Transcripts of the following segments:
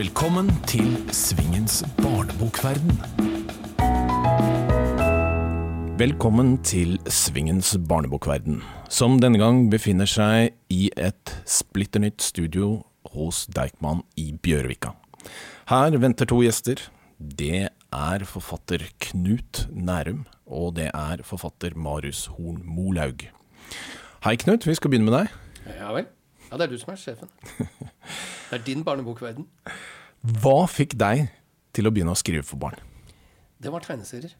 Velkommen til Svingens barnebokverden. Velkommen til Svingens barnebokverden, som denne gang befinner seg i et splitter nytt studio hos Deichman i Bjørvika. Her venter to gjester. Det er forfatter Knut Nærum, og det er forfatter Marius Horn Molaug. Hei, Knut. Vi skal begynne med deg. Ja vel. Ja, det er du som er sjefen. Det er din barnebokverden. Hva fikk deg til å begynne å skrive for barn? Det var tegneserier.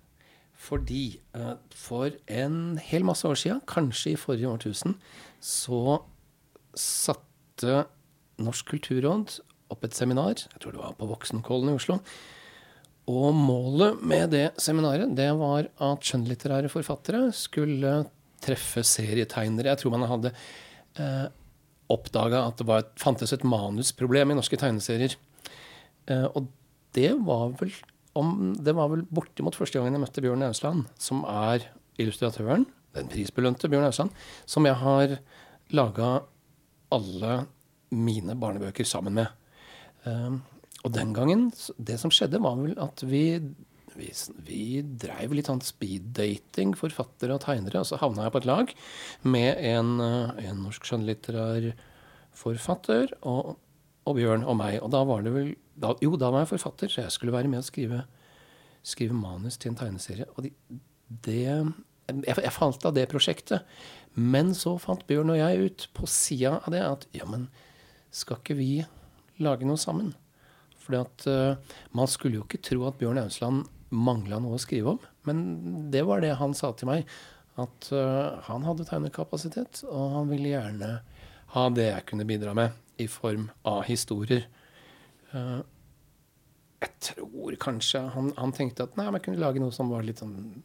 Fordi eh, for en hel masse år siden, kanskje i forrige årtusen, så satte Norsk kulturråd opp et seminar, jeg tror det var på Voksenkollen i Oslo. Og målet med det seminaret, det var at skjønnlitterære forfattere skulle treffe serietegnere. Jeg tror man hadde eh, oppdaga at det var, fantes et manusproblem i norske tegneserier. Eh, og det var vel om, det var vel bortimot første gangen jeg møtte Bjørn Ausland, som er illustratøren, den prisbelønte Bjørn Ausland, som jeg har laga alle mine barnebøker sammen med. Eh, og den gangen, det som skjedde, var vel at vi vi, vi dreiv litt sånn speed-dating, forfattere og tegnere. Og så havna jeg på et lag med en, eh, en norsk skjønnlitterær forfatter og, og, Bjørn og meg. Og da var det vel da, Jo, da var jeg forfatter, så jeg skulle være med å skrive, skrive manus til en tegneserie. Og de, det jeg, jeg, falt av det prosjektet. Men så fant Bjørn og jeg ut på sida av det at ja, men skal ikke vi lage noe sammen? Fordi at uh, man skulle jo ikke tro at Bjørn Ausland mangla noe å skrive om. Men det var det han sa til meg. At uh, han hadde tegnekapasitet, og han ville gjerne ha det jeg kunne bidra med i form av historier. Uh, jeg tror kanskje han, han, tenkte at nei, men jeg kunne lage noe som var litt sånn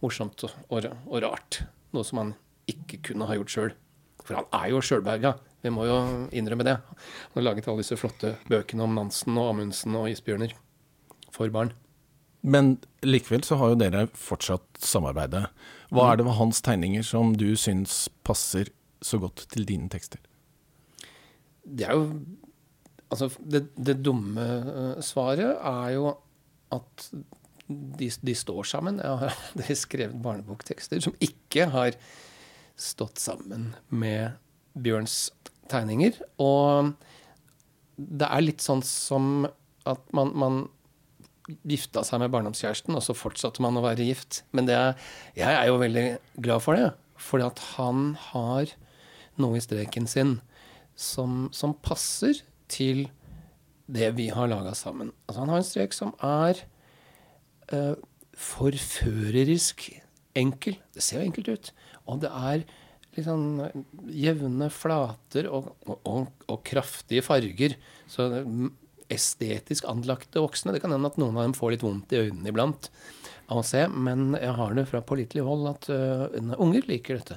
morsomt og, og, rart. Noe som han ikke kunne ha gjort sjøl. For han er jo sjølberga. Vi må jo innrømme det. Han har laget alle disse flotte bøkene om Nansen og Amundsen og isbjørner for barn. Men likevel så har jo dere fortsatt samarbeidet. Hva er det ved hans tegninger som du syns passer så godt til dine tekster? Det er jo Altså, det, det dumme uh, svaret er jo at de, de står sammen. Jeg har aldri skrevet barneboktekster som ikke har stått sammen med Bjørns tegninger. Og det er litt sånn som at man, man gifta seg med barndomskjæresten, og så fortsatte man å være gift. Men er, jeg er jo veldig glad for det. Fordi at han har noe i streken sin som, som passer til det vi har laga sammen. Altså han har en strek som er uh, forførerisk enkel. Det ser jo enkelt ut. Og det er liksom jevne flater og, og, og, og kraftige farger. Så estetisk anlagte voksne. Det kan hende at noen av dem får litt vondt i øynene iblant av å se, men jeg har det fra pålitelig hold at uh, unger liker dette.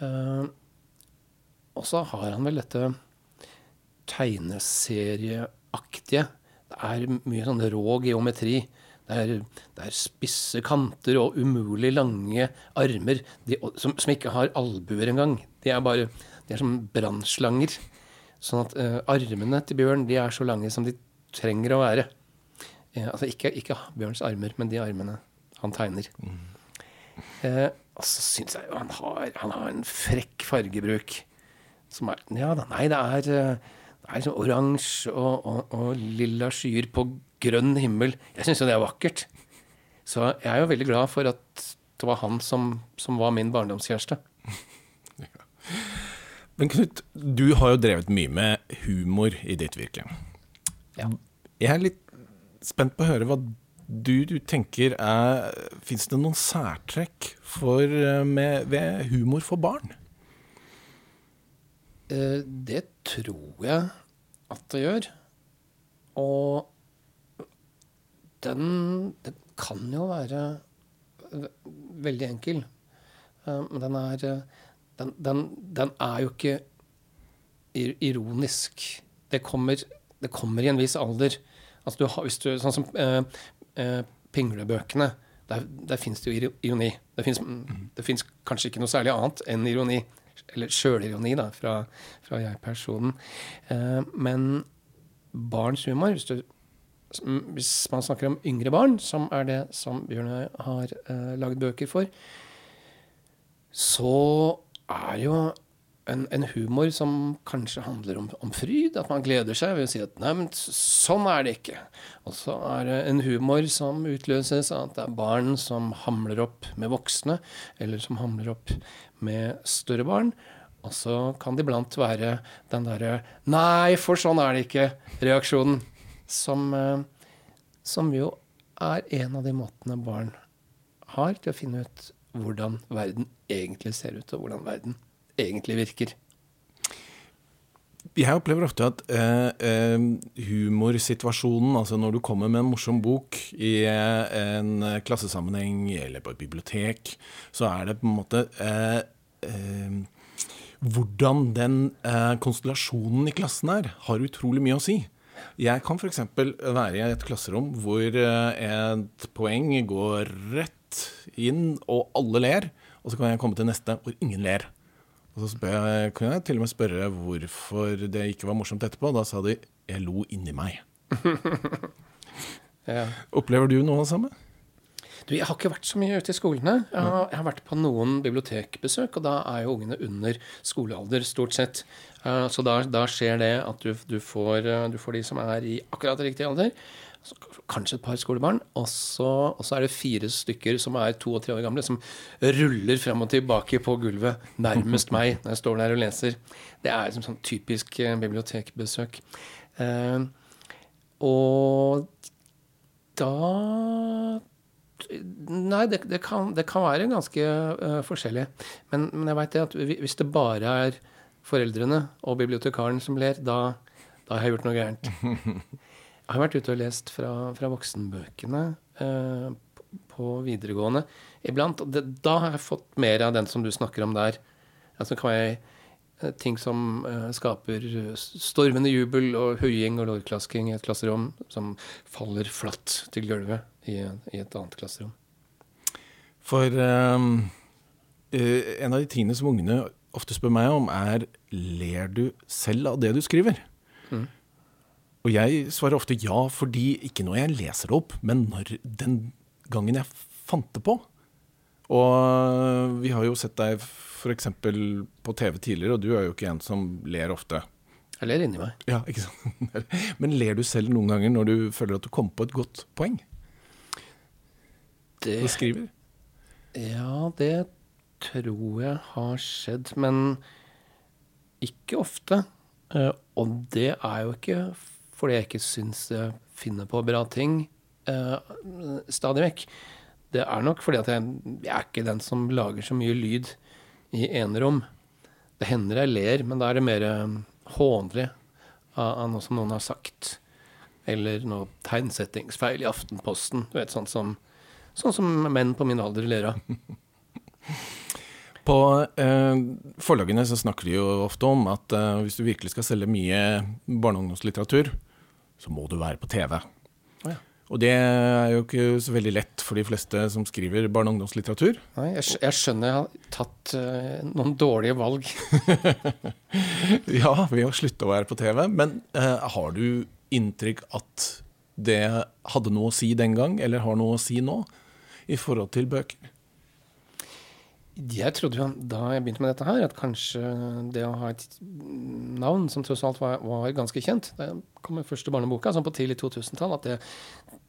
Uh, og så har han vel dette tegneserieaktige. Det er mye sånn rå geometri. Det er, det er, spisse kanter og umulig lange armer de, som, som, ikke har albuer engang. De er bare de er som brannslanger. Sånn at uh, armene til bjørn de er så lange som de trenger å være. Uh, altså ikke, ikke, bjørns armer, men de armene han tegner. Mm. Uh, og så syns jeg jo han har, han har en frekk fargebruk. Som er Ja da, nei, det er, det er sånn oransje og, og, og, lilla skyer på grønn himmel. Jeg syns jo det er vakkert. Så jeg er jo veldig glad for at det var han som, som var min barndomskjæreste. ja. Men Knut, du har jo drevet mye med humor i ditt virke. Ja. Jeg er litt spent på å høre hva du, du tenker er Fins det noen særtrekk for, eh, med, ved humor for barn? Eh, det tror jeg at det gjør. Og den, den kan jo være veldig enkel. Eh, men den er den, den, den, er jo ikke ironisk. Det kommer, det kommer, i en viss alder. Altså du har, du, sånn som eh, eh, pinglebøkene. Der, der fins det jo ironi. Det fins kanskje ikke noe særlig annet enn ironi. Eller sjølironi, da, fra, fra jeg-personen. Eh, men barns humor hvis, du, hvis, man snakker om yngre barn, som er det som Bjørnøy har eh, lagd bøker for, så er jo en, en, humor som kanskje handler om, om, fryd, at man gleder seg ved å si at 'nei, men sånn er det ikke'. Og så er det en humor som utløses av at det er barn som hamler opp med voksne, eller som hamler opp med større barn. Og så kan det iblant være den derre 'nei, for sånn er det ikke'-reaksjonen. Som, eh, som jo er en av de måtene barn har til å finne ut hvordan verden egentlig ser ut, og hvordan verden egentlig virker. Jeg opplever ofte at eh, eh, humorsituasjonen, altså når du kommer med en morsom bok i eh, en klassesammenheng eller på et bibliotek, så er det på en måte eh, Hvordan den konstellasjonen i klassen er, har utrolig mye å si. Jeg kan f.eks. være i et klasserom hvor et poeng går rett inn, og alle ler. Og så kan jeg komme til neste hvor ingen ler. Og så jeg, kunne jeg til og med spørre hvorfor det ikke var morsomt etterpå. Da sa de 'jeg lo inni meg'. ja. Opplever du noe av det samme? Du, jeg har ikke vært så mye ute i skolene. Jeg har, jeg har, vært på noen bibliotekbesøk, og da er jo ungene under skolealder, stort sett. Uh, så da, da, skjer det at du, du, får, uh, du, får, de som er i akkurat riktig alder kanskje et par skolebarn. Og så, og så, er det fire stykker som er to og tre år gamle, som ruller frem og tilbake på gulvet nærmest meg når jeg står der og leser. Det er liksom sånn typisk eh, bibliotekbesøk. Eh, og da Nei, det, det, kan, det kan, være ganske uh, forskjellig. Men, men jeg veit at hvis det bare er foreldrene og bibliotekaren som ler, da, da har jeg gjort noe gærent. Jeg har vært ute og lest fra, fra voksenbøkene eh, på videregående iblant. Det, da har jeg fått mer av den som du snakker om der. Altså kan jeg eh, Ting som eh, skaper stormende jubel og høying og lårklasking i et klasserom som faller flatt til gulvet i, i et annet klasserom. For eh, en av de tingene som ungene ofte spør meg om, er ler du selv av det du skriver? Og jeg svarer ofte ja, fordi ikke når jeg leser det opp, men når den gangen jeg fant det på. Og vi har jo sett deg f.eks. på TV tidligere, og du er jo ikke en som ler ofte. Jeg ler inni meg. Ja, ikke sant? Men ler du selv noen ganger når du føler at du kom på et godt poeng? Det Du skriver? Ja, det tror jeg har skjedd, men ikke ofte. Eh, og det er jo ikke fordi jeg ikke syns jeg finner på bra ting eh, stadig vekk. Det er nok fordi at jeg, jeg, er ikke den som lager så mye lyd i enerom. Det hender jeg ler, men da er det mer uh, hånlig av, av, noe som noen har sagt. Eller noe tegnsettingsfeil i Aftenposten. Du vet, sånn som, sånn som menn på min alder ler av. På eh, forlagene så snakker de jo ofte om at eh, hvis du virkelig skal selge mye barne- og ungdomslitteratur, så må du være på TV. Ja. Og det er jo ikke så veldig lett for de fleste som skriver barne- og ungdomslitteratur. Nei, jeg, jeg, skjønner jeg har tatt uh, noen dårlige valg. ja, ved å slutte å være på TV. Men uh, har du inntrykk at det hadde noe å si den gang, eller har noe å si nå, i forhold til bøker? Jeg trodde jo da jeg begynte med dette her, at kanskje det å ha et navn som tross alt var, var ganske kjent Da kom med første barneboka, sånn på tidlig 2000-tall, at det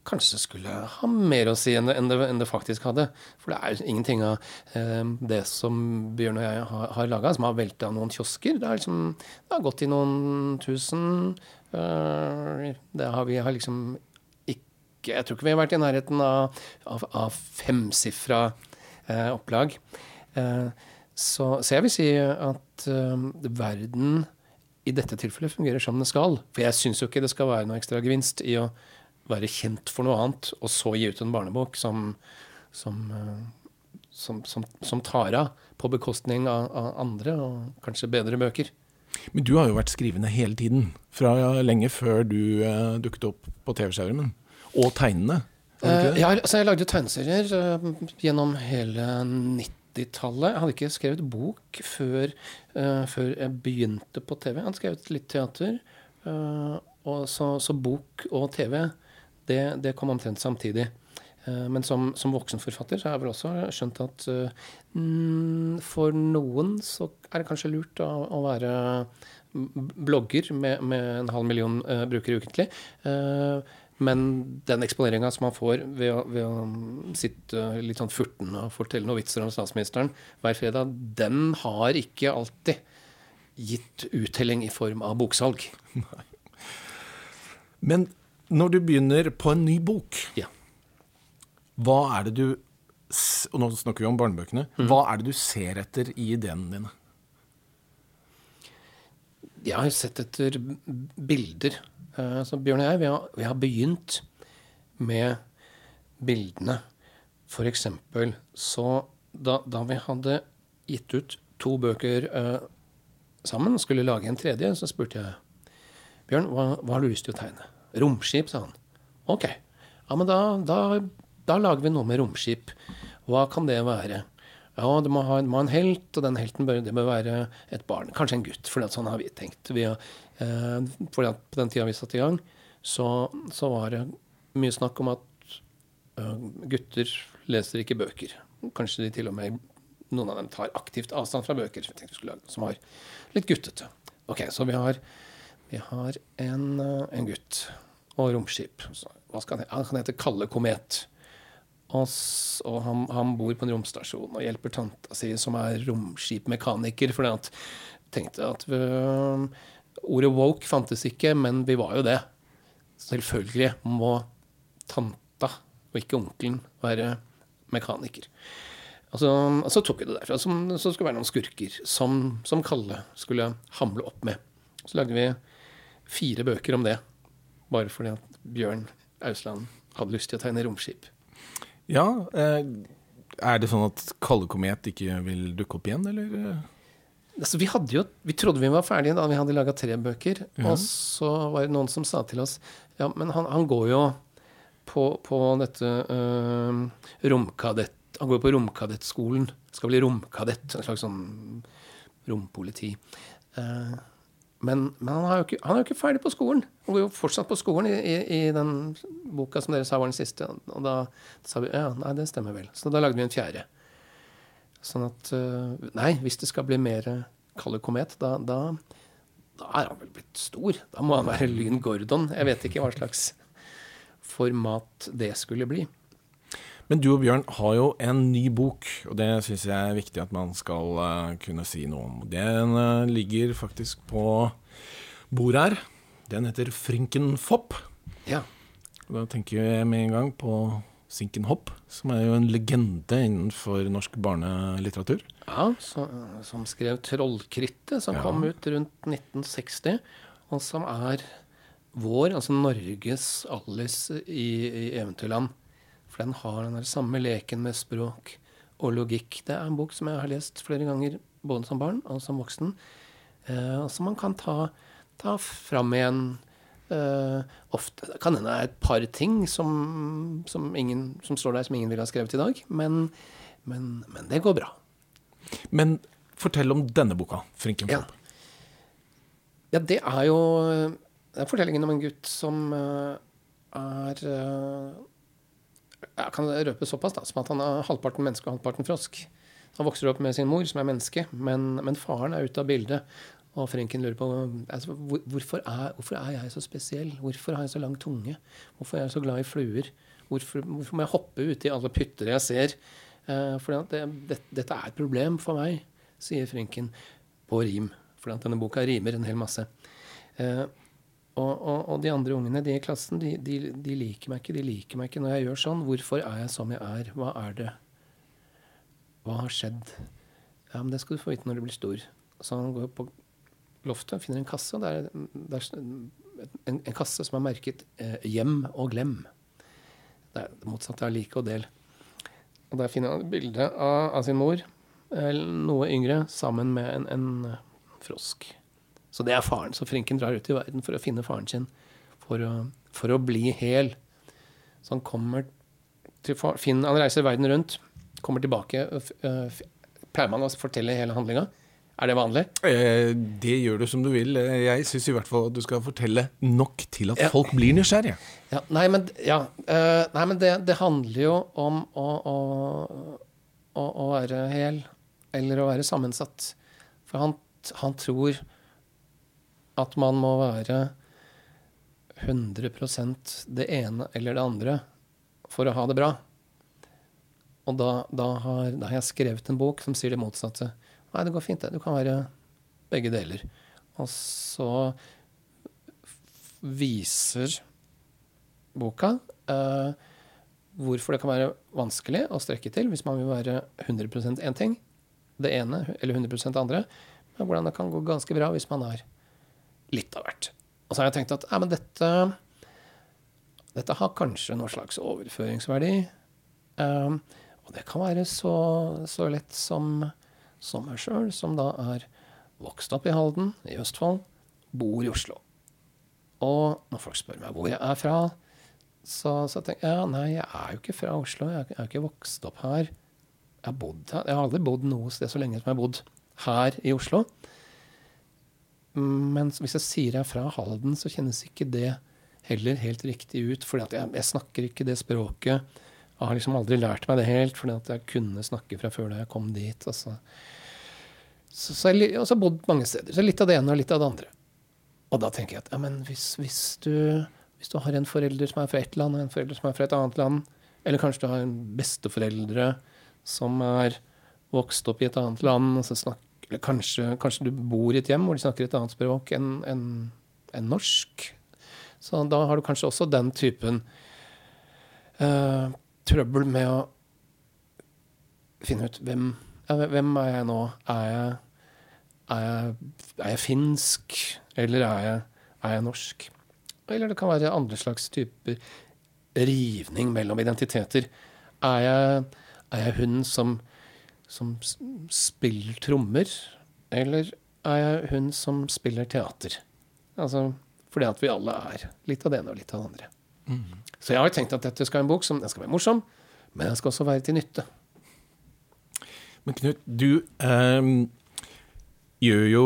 kanskje skulle ha mer å si enn det, enn det, det faktisk hadde. For det er ingenting av eh, det som Bjørn og jeg har, har laga, som har velta noen kiosker. Det, liksom, det, har gått i noen tusen. Øh, det har vi har liksom ikke Jeg tror ikke vi har vært i nærheten av, av, av femsifra eh, opplag. Eh, så, så, jeg vil si at uh, verden i dette tilfellet fungerer som den skal. For jeg syns jo ikke det skal være noe ekstra gevinst i å være kjent for noe annet, og så gi ut en barnebok som, som, uh, som, som tar av på bekostning av, av, andre og kanskje bedre bøker. Men du har jo vært skrivende hele tiden, fra lenge før du uh, dukket opp på TV-skjermen. Og tegnende. Uh, ja, altså jeg lagde tegneserier gjennom hele 90 80-tallet. Jeg hadde ikke skrevet bok før, uh, før, jeg begynte på TV. Jeg hadde skrevet litt teater. Uh, så, så bok og TV, det, det kom omtrent samtidig. Uh, men som, som voksenforfatter så har jeg vel også skjønt at mm, for noen så er det kanskje lurt å, å være blogger med, med, en halv million uh, brukere ukentlig. Uh, men den eksponeringa som man får ved å, ved å sitte litt sånn furten og fortelle noen vitser om statsministeren hver fredag, den har ikke alltid gitt uttelling i form av boksalg. Nei. Men når du begynner på en ny bok, ja. hva er det du Og nå snakker vi om barnebøkene. Mm. Hva er det du ser etter i ideene dine? Jeg har sett etter bilder. Eh, så Bjørn og jeg, vi har, vi har begynt med bildene. For eksempel så da, da, vi hadde gitt ut to bøker uh, sammen, skulle lage en tredje, så spurte jeg Bjørn, hva, hva, har du lyst til å tegne? Romskip, sa han. Ok. Ja, men da, da, da, lager vi noe med romskip. Hva kan det være? Ja, det må ha, må ha en helt, og den helten bør, det bør være et barn. Kanskje en gutt, for sånn har vi tenkt. Vi, eh, for på den tida vi satte i gang, så, så, var det mye snakk om at uh, gutter leser ikke bøker. Kanskje de til og med noen av dem tar aktivt avstand fra bøker som har litt guttete. Ok, Så vi har vi har en, eh, en gutt og romskip. hva skal han, han kan hete Kalle Komet. Og, han, han, bor på en romstasjon og hjelper tanta si, som er romskipmekaniker. For jeg tenkte at vi, Ordet woke fantes ikke, men vi var jo det. Selvfølgelig må tanta og ikke onkelen være mekaniker. Og så, og så tok vi det derfra. Som, så skulle være noen skurker som, som Kalle skulle hamle opp med. Så lagde vi fire bøker om det. Bare fordi at Bjørn Ausland hadde lyst til å tegne romskip. Ja, eh, Er det sånn at Kalle Komet ikke vil dukke opp igjen, eller? Altså, vi, jo, vi trodde vi var ferdige da vi hadde laga tre bøker. Ja. Og så var det noen som sa til oss ja, men han, han går jo på, på dette øh, romkadett Han går på romkadettskolen. Skal bli romkadett. En slags sånn rompoliti. Uh, men, men han, er ikke, han, er jo ikke, ferdig på skolen. Han går jo fortsatt på skolen i, i, i, den boka som dere sa var den siste. Og da sa vi ja, nei, det stemmer vel. Så da lagde vi en fjerde. Sånn at eh, Nei, hvis det skal bli mer Kalle Komet, da, da, da, er han vel blitt stor. Da må han være Lyn Gordon. Jeg vet ikke hva slags format det skulle bli. Men du og Bjørn har jo en ny bok, og det syns jeg er viktig at man skal uh, kunne si noe om. Den uh, ligger faktisk på bordet her. Den heter Frinken Fopp. Ja. Da tenker jeg med en gang på Sinken Hopp, som er jo en legende innenfor norsk barnelitteratur. Ja, som, som skrev 'Trollkrittet', som ja. kom ut rundt 1960, og som er vår, altså Norges Alice i, i eventyrland. Den har den der samme leken med språk og logikk. Det er en bok som jeg har lest flere ganger, både som barn og som voksen. Eh, som man kan ta, ta fram igjen. Uh, ofte kan hende det er et par ting som, som, ingen, som, står der som ingen ville ha skrevet i dag. Men, men, men, det går bra. Men fortell om denne boka, 'Frinken Ja. ja, det er jo det er fortellingen om en gutt som uh, er uh, jeg kan røpe såpass da, som at han er halvparten menneske og halvparten frosk. Han vokser opp med sin mor, som er menneske, men, men faren er ute av bildet. Og Frenken lurer på altså, hvor, hvorfor, er, hvorfor, er, jeg så spesiell? Hvorfor har jeg så lang tunge? Hvorfor er jeg så glad i fluer? Hvorfor, hvorfor må jeg hoppe uti alle pytter jeg ser? Eh, for det, det, dette er et problem for meg, sier Frenken på rim. For denne boka rimer en hel masse. Uh, og, og, og, de andre ungene de i klassen, de, de, de, liker meg ikke. De liker meg ikke når jeg gjør sånn. Hvorfor er jeg som jeg er? Hva er det? Hva har skjedd? Ja, men det skal du få vite når du blir stor. Så han går på loftet og finner en kasse. Og det er, det er en, en, kasse som er merket eh, 'Hjem og glem'. Det er det motsatte av like og del. Og der finner han et bilde av, av sin mor, eh, noe yngre, sammen med en, en frosk. Så det er faren. Så Frinken drar ut i verden for å finne faren sin. For å, for å bli hel. Så han kommer til far, Finn, Han reiser verden rundt, kommer tilbake. Øh, pleier man å fortelle hele handlinga? Er det vanlig? Eh, det gjør du som du vil. Eh, Jeg syns i hvert fall at du skal fortelle nok til at Ja. folk blir nysgjerrige. Ja, nei, men, ja, uh, nei, men det, det handler jo om å, å, å, å være hel, eller å være sammensatt. For han, han tror at man må være 100% det ene eller det andre for å ha det bra. Og da, da, har, da har jeg skrevet en bok som sier det motsatte. Nei, det går fint, det. Du kan være begge deler. Og så viser boka eh, hvorfor det kan være vanskelig å strekke til hvis man vil være 100% én ting, det ene, eller 100% andre, men hvordan det kan gå ganske bra hvis man er litt av hvert. Og så har jeg tenkt at ja, dette, dette har kanskje noen slags overføringsverdi. Um, og det kan være så, så lett som, som meg sjøl, som da er vokst opp i Halden i Østfold, bor i Oslo. Og når folk spør meg hvor jeg er fra, så, så tenker jeg ja, nei, jeg er jo ikke fra Oslo. Jeg er, jeg er ikke vokst opp her. Jeg har, bodd her. jeg har aldri bodd noe sted så lenge som jeg har bodd her i Oslo. Men hvis jeg sier jeg er fra Halden, så kjennes ikke det heller helt riktig ut. For jeg, jeg snakker ikke det språket. Jeg har liksom aldri lært meg det helt, fordi jeg kunne snakke fra før da jeg kom dit. Altså. Så, jeg, og så har jeg bodd mange steder. Så litt av det ene og litt av det andre. Og da tenker jeg at ja, hvis, hvis, du, hvis du har en forelder som er fra ett land, og en forelder som er fra et annet land, eller kanskje du har en besteforeldre som er vokst opp i et annet land, og så snakker, eller kanskje, kanskje du bor i et hjem hvor de snakker et annet språk enn en, en norsk, så da har du kanskje også den typen uh, trøbbel med å finne ut hvem, ja, hvem er jeg nå? Er jeg, er jeg, er jeg finsk, eller er jeg, er jeg norsk? Eller det kan være andre slags typer rivning mellom identiteter. Er jeg, er hun som, som spiller trommer, eller er jeg hun som spiller teater? Altså, fordi at vi alle er litt av det ene og litt av det andre. Så jeg har tenkt at dette skal være en bok som den skal være morsom, men den skal også være til nytte. Men Knut, du eh, gjør jo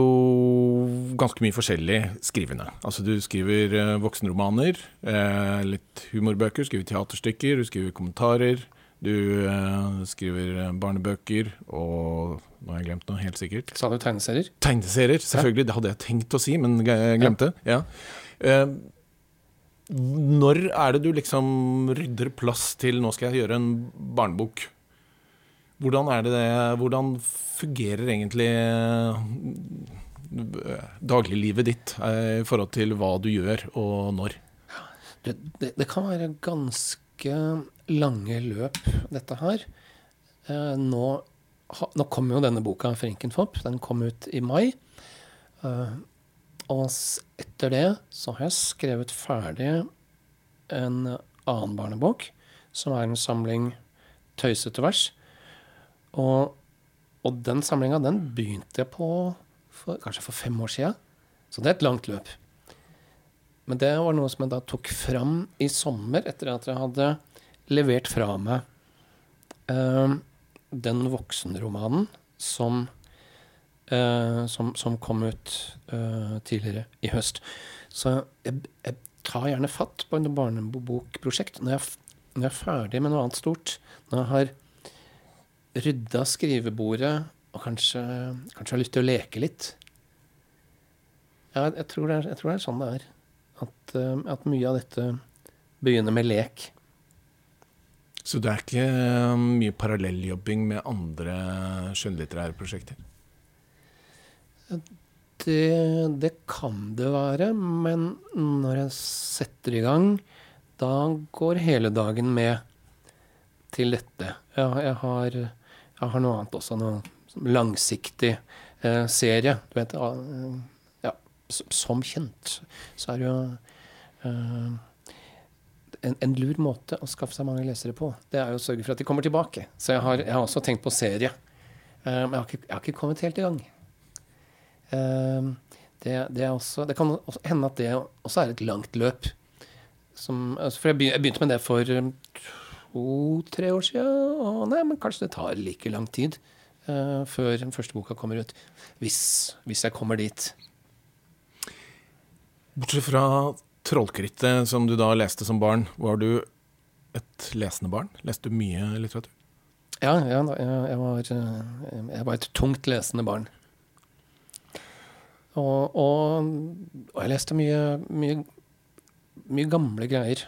ganske mye forskjellig skrivende. Altså Du skriver eh, voksenromaner, eh, litt humorbøker, skriver teaterstykker, du skriver kommentarer. Du eh, skriver eh, barnebøker og Nå har jeg glemt noe, helt sikkert. Sa du tegneserier? Tegneserier, selvfølgelig. Det hadde jeg tenkt å si, men jeg glemte. Ja. Eh, når er det du liksom rydder plass til 'nå skal jeg gjøre en barnebok'? Hvordan er det det Hvordan fungerer egentlig eh, dagliglivet ditt eh, i forhold til hva du gjør, og når? Det, det, det kan være ganske lange løp, dette her. Eh, nå, nå kom jo denne boka, 'Frinkenfopp', den kom ut i mai. Eh, og etter det så har jeg skrevet ferdig en annen barnebok, som er en samling tøysete vers. Og, og den samlinga, den begynte jeg på for, kanskje for fem år sia. Så det er et langt løp. Men det var noe som jeg da tok fram i sommer, etter at jeg hadde levert fra meg uh, den voksenromanen som, uh, som, som kom ut uh, tidligere i høst. Så jeg, jeg tar gjerne fatt på en barnebokprosjekt når jeg, når jeg er ferdig med noe annet stort. Når jeg har rydda skrivebordet og kanskje, kanskje har lyst til å leke litt. Ja, jeg tror er, jeg tror det er sånn det er. At, at mye av dette begynner med lek. Så det er ikke eh, mye parallelljobbing med andre skjønnlitterære prosjekter? Det, det kan det være, men når jeg setter i gang, da går hele dagen med til dette. Jeg, jeg, har, jeg har noe annet også, noe langsiktig eh, serie. Du vet, ja, som kjent så er det jo eh, en, en lur måte å skaffe seg mange lesere på. Det er jo å sørge for at de kommer tilbake. Så jeg har, jeg har også tenkt på serie. Eh, men jeg har, ikke, jeg har ikke kommet helt i gang. Eh, det, det, også, det kan også hende at det også er et langt løp. Som, altså for jeg begy- jeg begynte med det for to-tre år siden. Og nei, men kanskje det tar like lang tid. uh, før den første boka kommer ut. Hvis, hvis jeg kommer dit. Bortsett fra Trollkrittet, som du da leste som barn, var du et lesende barn? Leste du mye litteratur? Ja, ja jeg, var, eh, jeg var et tungt lesende barn. Og, og, og jeg leste mye, mye, mye gamle greier.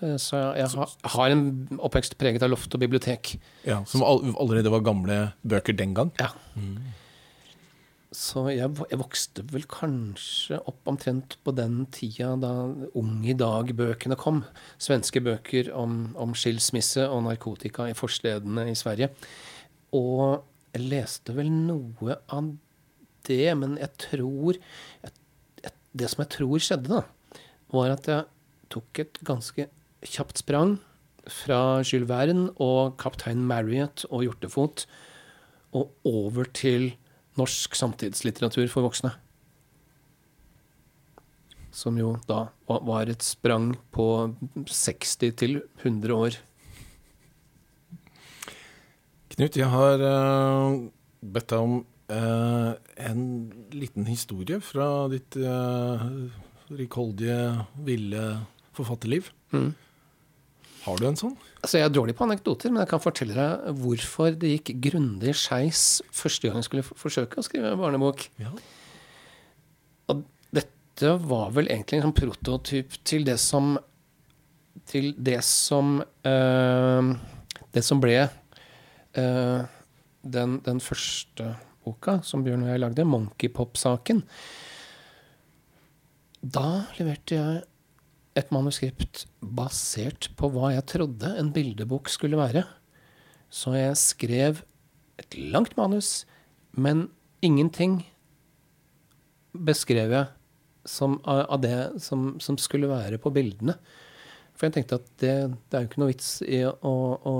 Eh, Så jeg, jeg har, har en oppvekst preget av loft og bibliotek. Ja, Som all, allerede var gamle bøker den gang? Ja. Så jeg, jeg vokste vel kanskje opp omtrent på den tida da Ung i dag-bøkene kom. Svenske bøker om, om skilsmisse og narkotika i forstedene i Sverige. Og jeg leste vel noe av det, men jeg tror jeg, Det som jeg tror skjedde, da, var at jeg tok et ganske kjapt sprang fra Jules Verne og kaptein Marriott og Hjortefot og over til norsk samtidslitteratur for voksne. Som jo da var et sprang på 60 til 100 år. Knut, jeg har eh, bedt deg om eh, en liten historie fra ditt uh, rikholdige, ville forfatterliv. Mm. Har du en sånn? Altså, Jeg er dårlig på anekdoter, men jeg kan fortelle deg hvorfor det gikk grundig skeis første gang jeg skulle forsøke å skrive en barnebok. Ja. Og dette var vel egentlig en sånn prototyp til det som Til det som eh, Det som ble eh, den, den første boka som Bjørn og jeg lagde, Monkeypop-saken. Da leverte jeg et manuskript basert på hva jeg trodde en bildebok skulle være. Så jeg skrev et langt manus, men ingenting beskrev jeg som, av det som, som skulle være på bildene. For jeg tenkte at det, det er jo ikke noe vits i å, å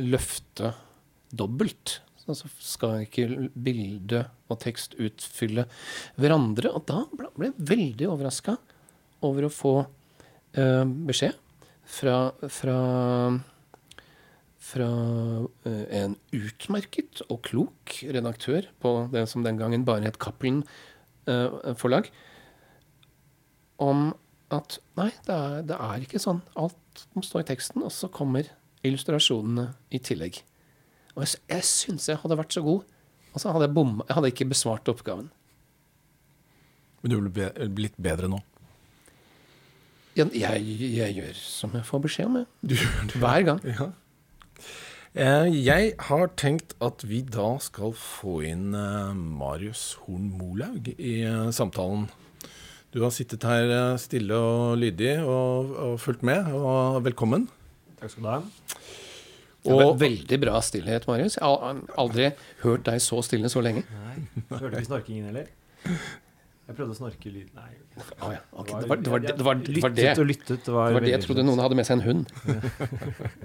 løfte dobbelt. Altså skal ikke bilde og tekst utfylle hverandre. Og da ble jeg veldig overraska over å få uh, beskjed fra, fra, fra uh, en utmerket og klok redaktør på det som den gangen bare het Cappelen uh, forlag, om at nei, det er, det er ikke sånn. Alt må stå i teksten, og så kommer illustrasjonene i tillegg. Og jeg, jeg syns jeg hadde vært så god, og så hadde jeg bomma. Jeg hadde ikke besvart oppgaven. Men du er blitt bedre nå? Jeg, jeg, jeg gjør som jeg får beskjed om, jeg. Du, du, Hver gang. ja. Eh, Jeg har tenkt at vi da skal få inn eh, Marius Horn Molaug i eh, samtalen. Du har sittet her stille og lydig og, og fulgt med, og velkommen. Takk skal du ha. Og, veldig bra stillhet, Marius. Jeg har aldri hørt deg så stille så lenge. Nei, hørte ikke snorkingen heller. Jeg prøvde å snorke lyd Nei. Å ja, okay. Det var det. Var, det, var, det, var det. Lyttet og lyttet. Det var, Det var det jeg trodde noen hadde med seg en hund.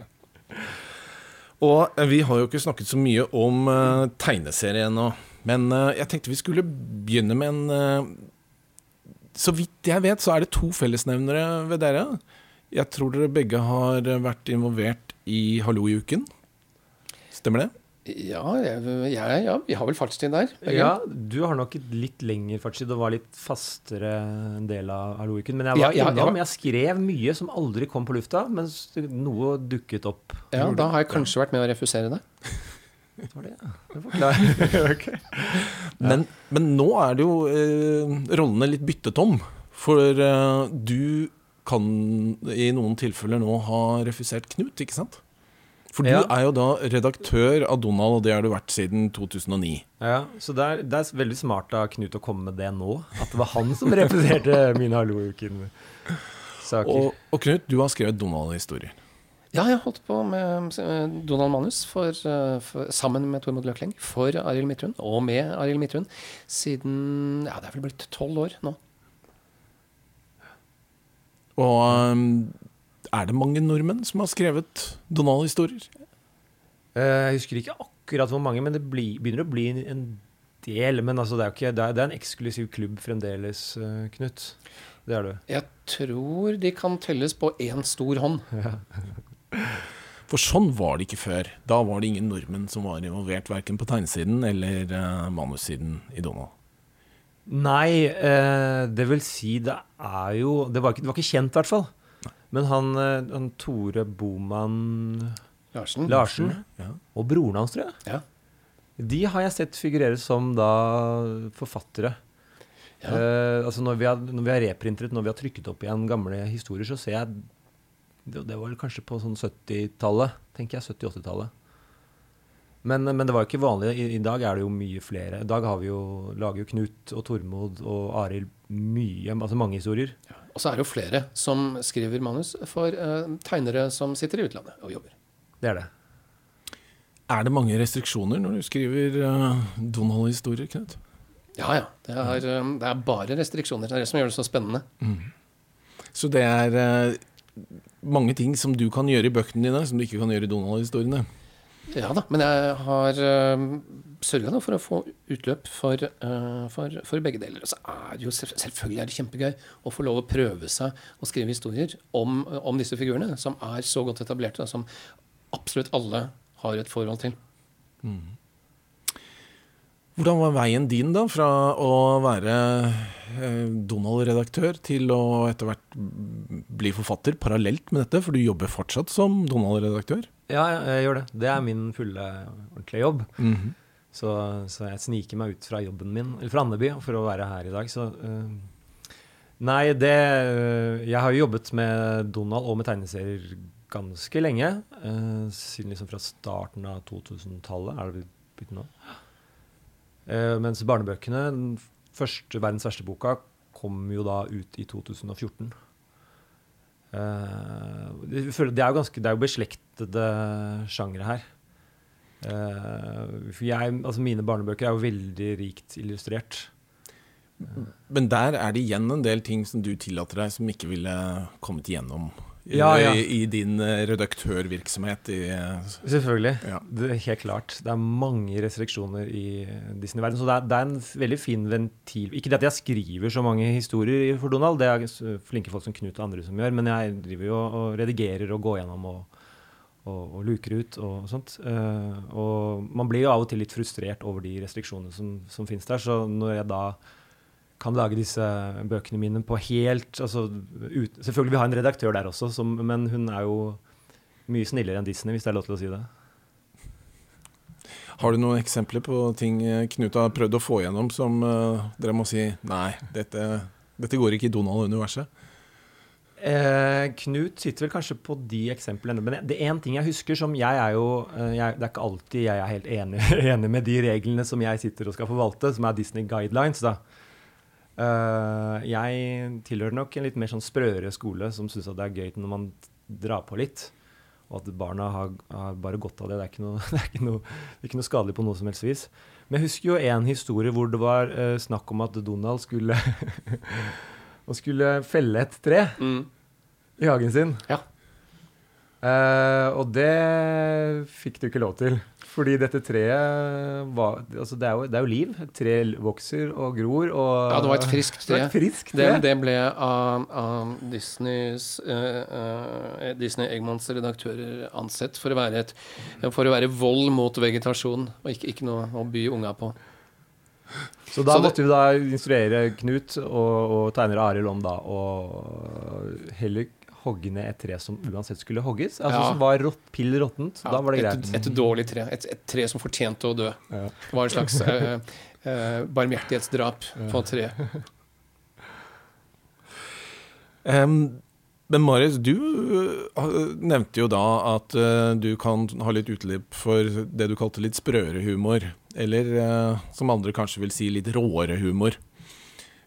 og eh, vi har jo ikke snakket så mye om uh, tegneserie ennå, men uh, jeg tenkte vi skulle begynne med en uh, Så vidt jeg vet, så er det to fellesnevnere ved dere. Jeg tror dere begge har vært involvert i Hallo i uken. Stemmer det? Ja, jeg, jeg, ja, vi har vel fartstid der. Ja, du har nok et litt lengre fartstid og var litt fastere en del av Hallouiken. Men jeg var Ja, ja, jeg var- Jeg skrev mye som aldri kom på lufta, mens noe dukket opp. ja, da har jeg kanskje vært med å refusere det. Det var det, ja. Det forklarer. Men, men nå er det jo eh, rollene litt byttet om. For eh, du kan i noen tilfeller nå ha refusert Knut, ikke sant? For du Ja. er jo da redaktør av Donald, og det har du vært siden 2009. Ja, så det er, det er veldig smart av Knut å komme med det nå. At det var han som representerte mine Hallouken-saker. Og, og Knut, du har skrevet Donald-historier. Ja, jeg har holdt på med Donald Manus for, eh, for, sammen med Tormod Løkleng for Arild Midthun, og med Arild Midthun, siden Ja, det er vel blitt tolv år nå. Og um, er det mange nordmenn som har skrevet Donald-historier? Eh, Jeg husker ikke akkurat hvor mange, men det bli, begynner å bli en del. Men altså, det, er ikke, det, er, en eksklusiv klubb fremdeles, eh, Knut. Det er det. Jeg tror de kan telles på én stor hånd. For sånn var det ikke før. Da var det ingen nordmenn som var involvert verken på tegnesiden eller uh, manussiden i Donald. Nei, eh, det vil si det er jo Det var ikke, det var ikke kjent, i hvert fall. Men han, eh, han Tore Boman Larsen. Larsen Ja. og broren hans, tror jeg. Ja. De har jeg sett figurere som da forfattere. Ja. Eh, altså når vi, har, når vi har reprintet, når vi har trykket opp igjen gamle historier, så ser jeg Det, det var kanskje på sånn 70-tallet, tenker jeg. 70-80-tallet. Men, men det var jo ikke vanlig. I, I dag er det jo mye flere. I dag har vi jo, lager jo Knut og Tormod og Arild mye, altså mange historier. Og så er det jo flere som skriver manus for eh, tegnere som sitter i utlandet og jobber. Det er det. Er det mange restriksjoner når du skriver uh, Donald-historier, Knut? Ja, ja. Det er, eh, det er bare restriksjoner. Det er det som gjør det så spennende. Så det er uh, mange ting som du kan gjøre i bøkene dine, som du ikke kan gjøre i Donald-historiene. Ja da, men jeg har uh, sørga for å få utløp for, uh, for, for begge deler. Og så er det jo selv- selvfølgelig er det kjempegøy å få lov å prøve seg å skrive historier om, om disse figurene, som er så godt etablerte, og som absolutt alle har et forhold til. Hvordan var veien din da, fra å være eh, Donald-redaktør til å etter hvert bli forfatter parallelt med dette? For du jobber fortsatt som Donald-redaktør. Ja, jeg, gjør det. Det er min fulle, ordentlige jobb. Mhm. Så, så jeg sniker meg ut fra jobben min, eller fra Andeby, for å være her i dag. Så uh, Nei, det øh, Jeg har jo jobbet med Donald og med tegneserier ganske lenge. Uh, siden liksom fra starten av 2000-tallet er det vi begynte nå. Eh, mens barnebøkene, den første, verdens verste boka, kom jo da ut i 2014. Eh, det er jo ganske, det er jo beslektede sjangre her. Eh, jeg, altså mine barnebøker er jo veldig rikt illustrert. Men der er det igjen en del ting som du tillater deg, som ikke ville kommet igjennom Ja, ja. i, i din eh, redaktørvirksomhet. I, eh, Selvfølgelig. Ja. Det helt klart. Det er mange restriksjoner i Disney-verdenen. Så det er, det er en veldig fin ventil. Ikke det at jeg skriver så mange historier for Donald, det er flinke folk som Knut og andre som gjør, men jeg driver jo og redigerer og går gjennom og, og, og luker ut og sånt. Eh, og man blir jo av og til litt frustrert over de restriksjonene som, som finnes der. Så når jeg da kan lage disse bøkene mine på helt altså, ut, Selvfølgelig vi har en redaktør der også, som, men hun er jo mye snillere enn Disney, hvis det er lov til å si det. har du noen eksempler på ting eh, Knut har prøvd å få gjennom som uh, dere må si nei, dette, dette går ikke i Donald-universet? Eh, Knut sitter vel kanskje på de eksemplene. Men det er én ting jeg husker som jeg er jo eh, jeg, Det er ikke alltid jeg er helt enig, enig med de reglene som jeg sitter og skal forvalte, som er Disney Guidelines. da. Eh, jeg tilhører nok en litt mer sånn sprøere skole som syns det er gøy når man drar på litt. Og at barna har, har bare godt av det. Det er, ikke noe, det, er noe, det er ikke noe skadelig på noe som helst vis. Men jeg husker jo en historie hvor det var uh, snakk om at Donald skulle skulle felle et tre Mm. i hagen sin. Ja. Uh, og det fikk du ikke lov til. Fordi dette treet var Altså, det er jo, det er jo liv. Et tre vokser og gror og Ja, det var et friskt Det tre. et frisk Det, tre. det ble av, av Disneys uh, uh, Disney Eggmans redaktører ansett for å være, et, for å være vold mot vegetasjon, og ikke, ikke noe å by unga på. Så da Så det- måtte vi da instruere Knut og, og tegner Arild om da å heller hogge ned et tre som uansett skulle hogges. Altså Ja. Som var rått, pill råttent. Ja, da var det greit. Et, et dårlig tre. Et, et tre som fortjente å dø. Ja. Det var en slags uh, uh, barmhjertighetsdrap på et tre. Um, men Marius, du nevnte jo da at du kan ha litt utlipp for det du kalte litt sprøere humor. Eller som andre kanskje vil si litt råere humor.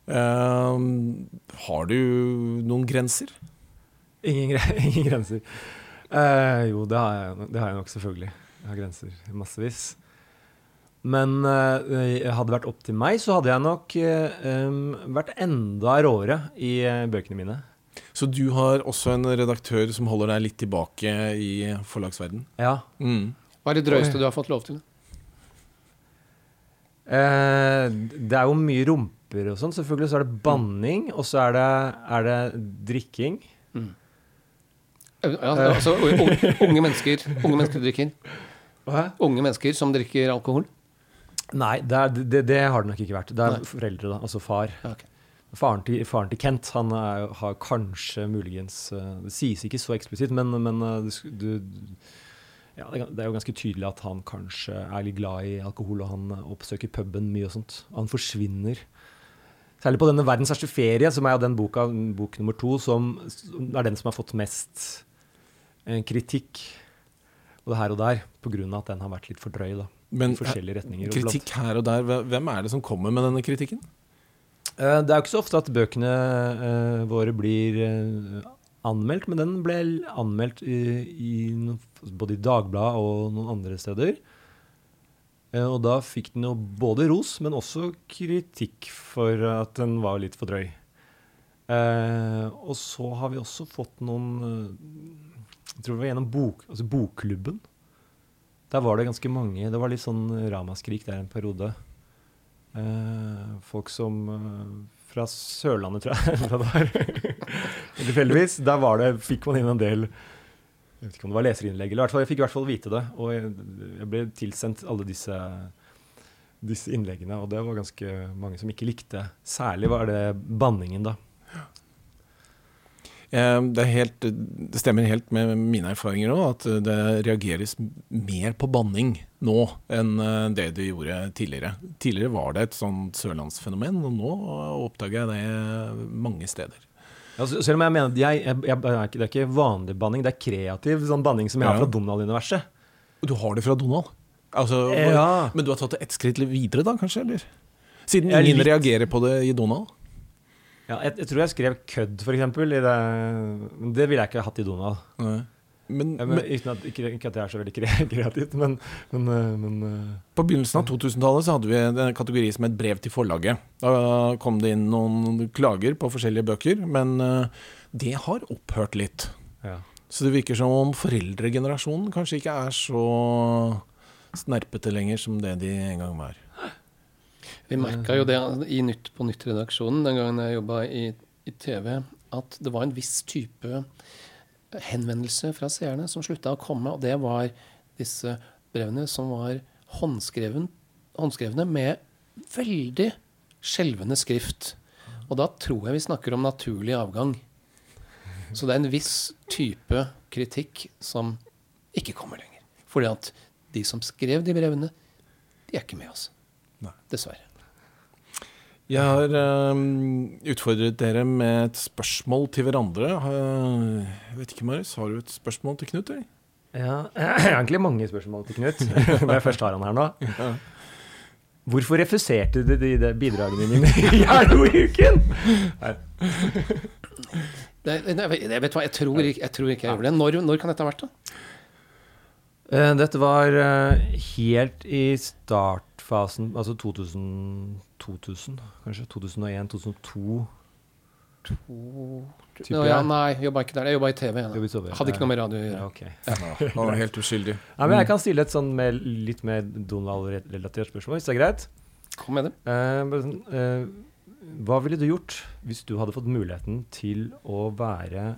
Har du noen grenser? Ingen, gre ingen grenser. Eh, jo, det har, jeg, det har jeg nok selvfølgelig. Jeg har grenser massevis. Men eh, hadde det vært opp til meg, så hadde jeg nok eh, vært enda råere i eh, bøkene mine. Så du har også en redaktør som holder deg litt tilbake i forlagsverden? Ja. Mm. Hva er det drøyeste du har fått lov til? Eh, det er jo mye rumper og sånn. Selvfølgelig så er det banning, og så er det, er det drikking. Mm. Ja, altså, unge, unge, mennesker, unge mennesker drikker. Hæ? Unge mennesker som drikker alkohol? Nei, det, er, det, det har det nok ikke vært. Det er Nei. foreldre, da. Altså far. Okay. Faren til, faren til, Kent han er, har kanskje muligens eh, Det sies ikke så eksplisitt, men, men eh, du, ja, det er jo ganske tydelig at han kanskje er litt glad i alkohol, og han oppsøker puben mye og sånt. Han forsvinner. Særlig på denne 'Verdens verste ferie', som er den boka, bok nummer to, som er den som har fått mest eh, kritikk og her og der, pga. at den har vært litt for drøy. da, Men i forskjellige retninger. Kritikk her og der, hvem er det som kommer med denne kritikken? Eh, det er jo ikke så ofte at bøkene uh, våre blir anmeldt, men den ble anmeldt i, i, både i Dagbladet og noen andre steder. Og da fikk den jo både ros, men også kritikk for at den var litt for drøy. og så har vi også fått noen Jeg tror det var gjennom bok, altså Bokklubben. Der var det ganske mange. Det var litt sånn ramaskrik der en periode. Eh, folk som eh, Fra Sørlandet, tror jeg. det var. Tilfeldigvis. Der var det, fikk man inn en del Jeg vet ikke om det var leserinnlegg, eller jeg fikk i hvert fall vite det. Og jeg, jeg ble tilsendt alle disse, disse innleggene, og det var ganske mange som ikke likte. Særlig var det banningen, da. Eh, det, helt, det, stemmer helt med mine erfaringer òg, at det reageres mer på banning nå enn eh, det det gjorde tidligere. Tidligere var det et sånt sørlandsfenomen, og nå oppdager jeg det mange steder. Ja, selv om jeg mener jeg, jeg, jeg, Det er ikke vanlig banning, det er kreativ sånn banning som jeg har fra Donald-universet. Du har det fra Donald? Altså, ja. Men du har tatt det ett skritt videre, da, kanskje? eller? Siden ingen litt... reagerer på det i Donald? Ja, jeg, jeg, tror jeg skrev kødd, f.eks. Det, det ville jeg ikke hatt i Donald. Men, ja, men, ikke, at, ikke, ikke, at, det er så veldig kreativt, men, men, eh, men eh, På begynnelsen av 2000-tallet så hadde vi en kategori som het brev til forlaget. Da kom det inn noen klager på forskjellige bøker, men eh, det har opphørt litt. Ja. Så det virker som om foreldregenerasjonen kanskje ikke er så snerpete lenger som det de en gang var. Vi merka jo det i Nytt på Nytt-redaksjonen den gangen jeg jobba i, i, TV, at det var en viss type henvendelse fra seerne som slutta å komme. Og det var disse brevene som var håndskrevne med veldig skjelvende skrift. Og da tror jeg vi snakker om naturlig avgang. Så det er en viss type kritikk som ikke kommer lenger. Fordi at de som skrev de brevene, de er ikke med oss. Dessverre. Jeg har um, utfordret dere med et spørsmål til hverandre. Uh, jeg vet ikke, Marius, Har du et spørsmål til Knut? Eller? Ja, jeg har egentlig mange spørsmål til Knut, når jeg først har han her nå. Ja. Hvorfor refuserte du de, de bidragene dine i Hallo-uken? jeg vet hva, jeg tror, ikke jeg, tror ikke jeg gjorde det. Når, når kan dette ha vært, da? Uh, dette var helt i startfasen, altså 2000 2000, kanskje? 2001, 2002? To, no, ja, nei, jobba ikke der. Jeg jobba i TV. TV Hadde ikke noe med radio å gjøre. Ja, okay. ja, var helt uskyldig. Ja, men jeg kan stille et sånn med, litt mer Donald-relatert spørsmål, hvis det er greit? Kom med det. Uh, uh, hva ville du gjort hvis du hadde fått muligheten til å være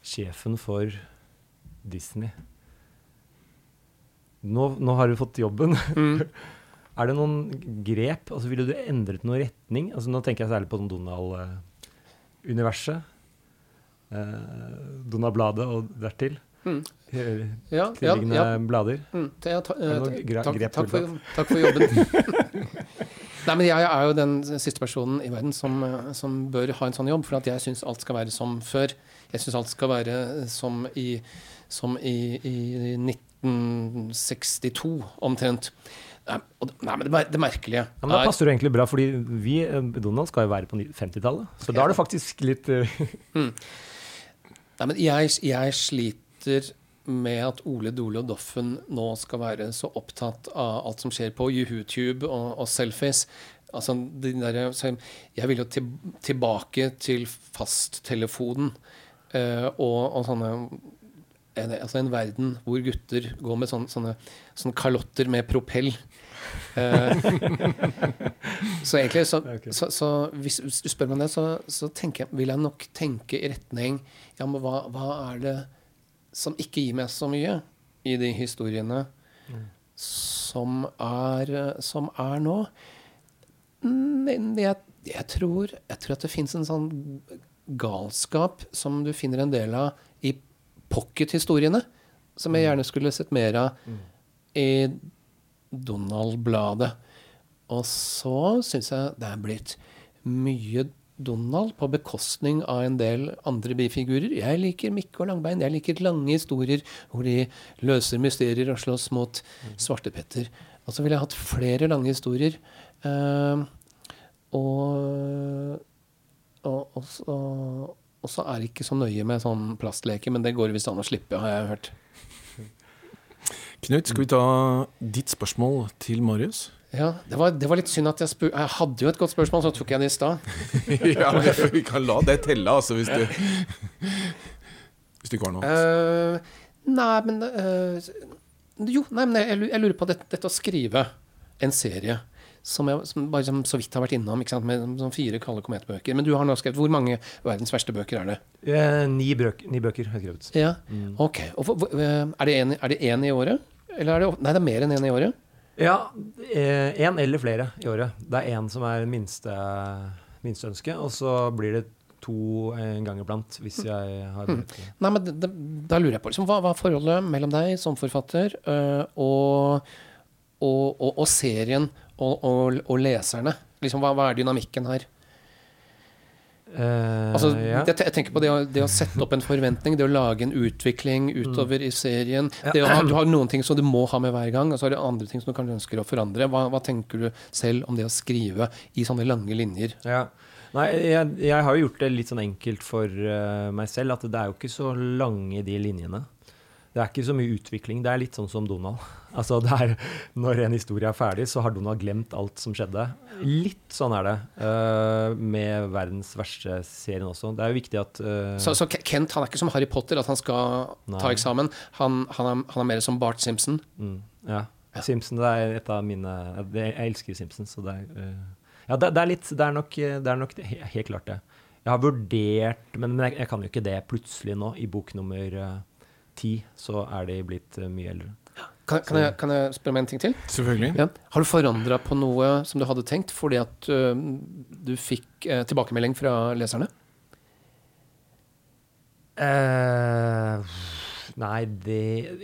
sjefen for Disney? Nå, nå har du fått jobben. Mm. Er det noen grep? Altså, Ville du endret noen retning? Altså, nå tenker jeg særlig på sånn Donald-universet. Eh, Donald-bladet og dertil. Mm. Ja, ja, ja. blader. Mm. Ta, ta, uh, takk, takk, for, takk, for, jobben. Nei, men Jeg er jo den siste personen i verden som, eh, som bør ha en sånn jobb. For jeg syns alt skal være som før. Jeg syns alt skal være som i, som i, i 1962 omtrent. Nei, men det, det merkelige ja, men Da passer det egentlig bra, fordi vi, eh, Donald, skal jo være på 50-tallet. Så da er det faktisk litt uh... mm. Nei, men jeg, jeg, sliter med at Ole Dole og Doffen nå skal være så opptatt av alt som skjer på YouTube og, og selfies. Altså, der, jeg vil jo til, tilbake til fasttelefonen uh, og, og sånne en, altså en verden hvor gutter går med sånne, sånne, sånne kalotter med propell. Eh, så egentlig, så, okay. så, så hvis, du spør meg det, så, så jeg, vil jeg nok tenke i retning Ja, men hva, hva er det som ikke gir meg så mye i de historiene som, er, som er nå? Jeg, jeg, tror, jeg tror at det fins en sånn galskap som du finner en del av pockethistoriene, som jeg gjerne skulle sett mer av i Donald-bladet. Og så syns jeg det er blitt mye Donald på bekostning av en del andre bifigurer. Jeg liker Mikke og Langbein. Jeg liker lange historier hvor de løser mysterier og slåss mot Svartepetter. Og så ville jeg hatt flere lange historier. Uh, og, og, og, så, og så er det ikke så nøye med sånn plastleker, men det går visst an å slippe, har jeg hørt. Knut, skal vi ta ditt spørsmål til Marius? Ja, det var, det var litt synd at jeg spurte Jeg hadde jo et godt spørsmål, så tok jeg det i stad. ja, vi kan la det telle, altså, hvis du Hvis du ikke har noe. Eh, nei, men uh, Jo, nei, men jeg, jeg lurer på dette, dette å skrive en serie som jeg som bare som så vidt har vært innom, med sånn fire kalde kometbøker. Men du har nå skrevet Hvor mange verdens verste bøker er det? Eh, ni, brøk, ni bøker har jeg skrevet. Ja, ok. Og, hvor- hvor- eh, er det en- én i året? Eller er det Nei, det er mer enn én i året. Ja, én eller flere i året. Det er én som er minste, minste ønske, og så blir det to en gang iblant hvis jeg har mm. Nei, men da lurer jeg på liksom, hva, hva er forholdet mellom deg som forfatter øh, og, og, og, og serien og, og, leserne? Liksom, hva, hva er dynamikken her? Uh, Altså, ja. det, jeg tenker på det å, det å sette opp en forventning, det å lage en utvikling utover i serien. Det å ha, du har noen ting som du må ha med hver gang, og så har du andre ting som du kanskje ønsker å forandre. Hva, hva tenker du selv om det å skrive i sånne lange linjer? Ja. Nei, jeg, jeg har jo gjort det litt sånn enkelt for uh, meg selv at det er jo ikke så lange de linjene. Det er ikke så mye utvikling. Det er litt sånn som Donald. Altså er, Når en historie er ferdig, så har Donald glemt alt som skjedde. Litt sånn er det uh, med verdens verste serien også. Det er jo viktig at uh, Så, så Kent han er ikke som Harry Potter, at han skal ta eksamen. Han, han, er, han er mer som Bart Simpson. mm, ja. Simpson det er et av mine Jeg elsker Simpson, så det er uh, Ja, det, det er litt Det er nok, det er nok he- helt klart det. Jeg har vurdert, men, men jeg, jeg kan jo ikke det plutselig nå. I bok nummer ti så er de blitt eh, mye eldre. Kan, kan, jeg, kan jeg spørre om en ting til? Selvfølgelig. Ja. Har du forandra på noe som du hadde tenkt, fordi at uh, du fikk uh, tilbakemelding fra leserne? Eh, nei, det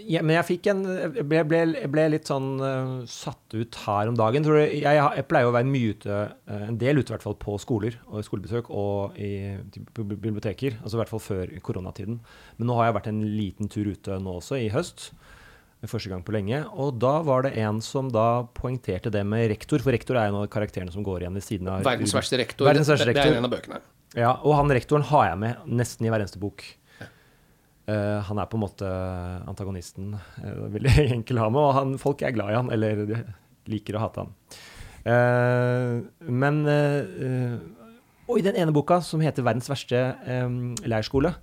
ja, Men jeg fikk en Jeg ble, ble, ble litt sånn uh, satt ut her om dagen. Tror du, jeg, jeg pleier å være mye ute, uh, en del ute i hvert fall, på skoler og skolebesøk og i på biblioteker. Altså i hvert fall før koronatiden. Men nå har jeg vært en liten tur ute nå også, i høst. Første gang på lenge. Og da var det en som da poengterte det med rektor, for rektor er en av karakterene som går igjen ved siden av Verdens verste rektor. Verdens verste det, det er en av bøkene. Ja, og han rektoren har jeg med nesten i hver eneste bok. Eh, han er på en måte antagonisten. Uh, veldig enkel å ha med, og han, folk er glad i han, eller de liker å hate han. Uh, men eh, Og i den ene boka, som heter 'Verdens verste um, leirskole',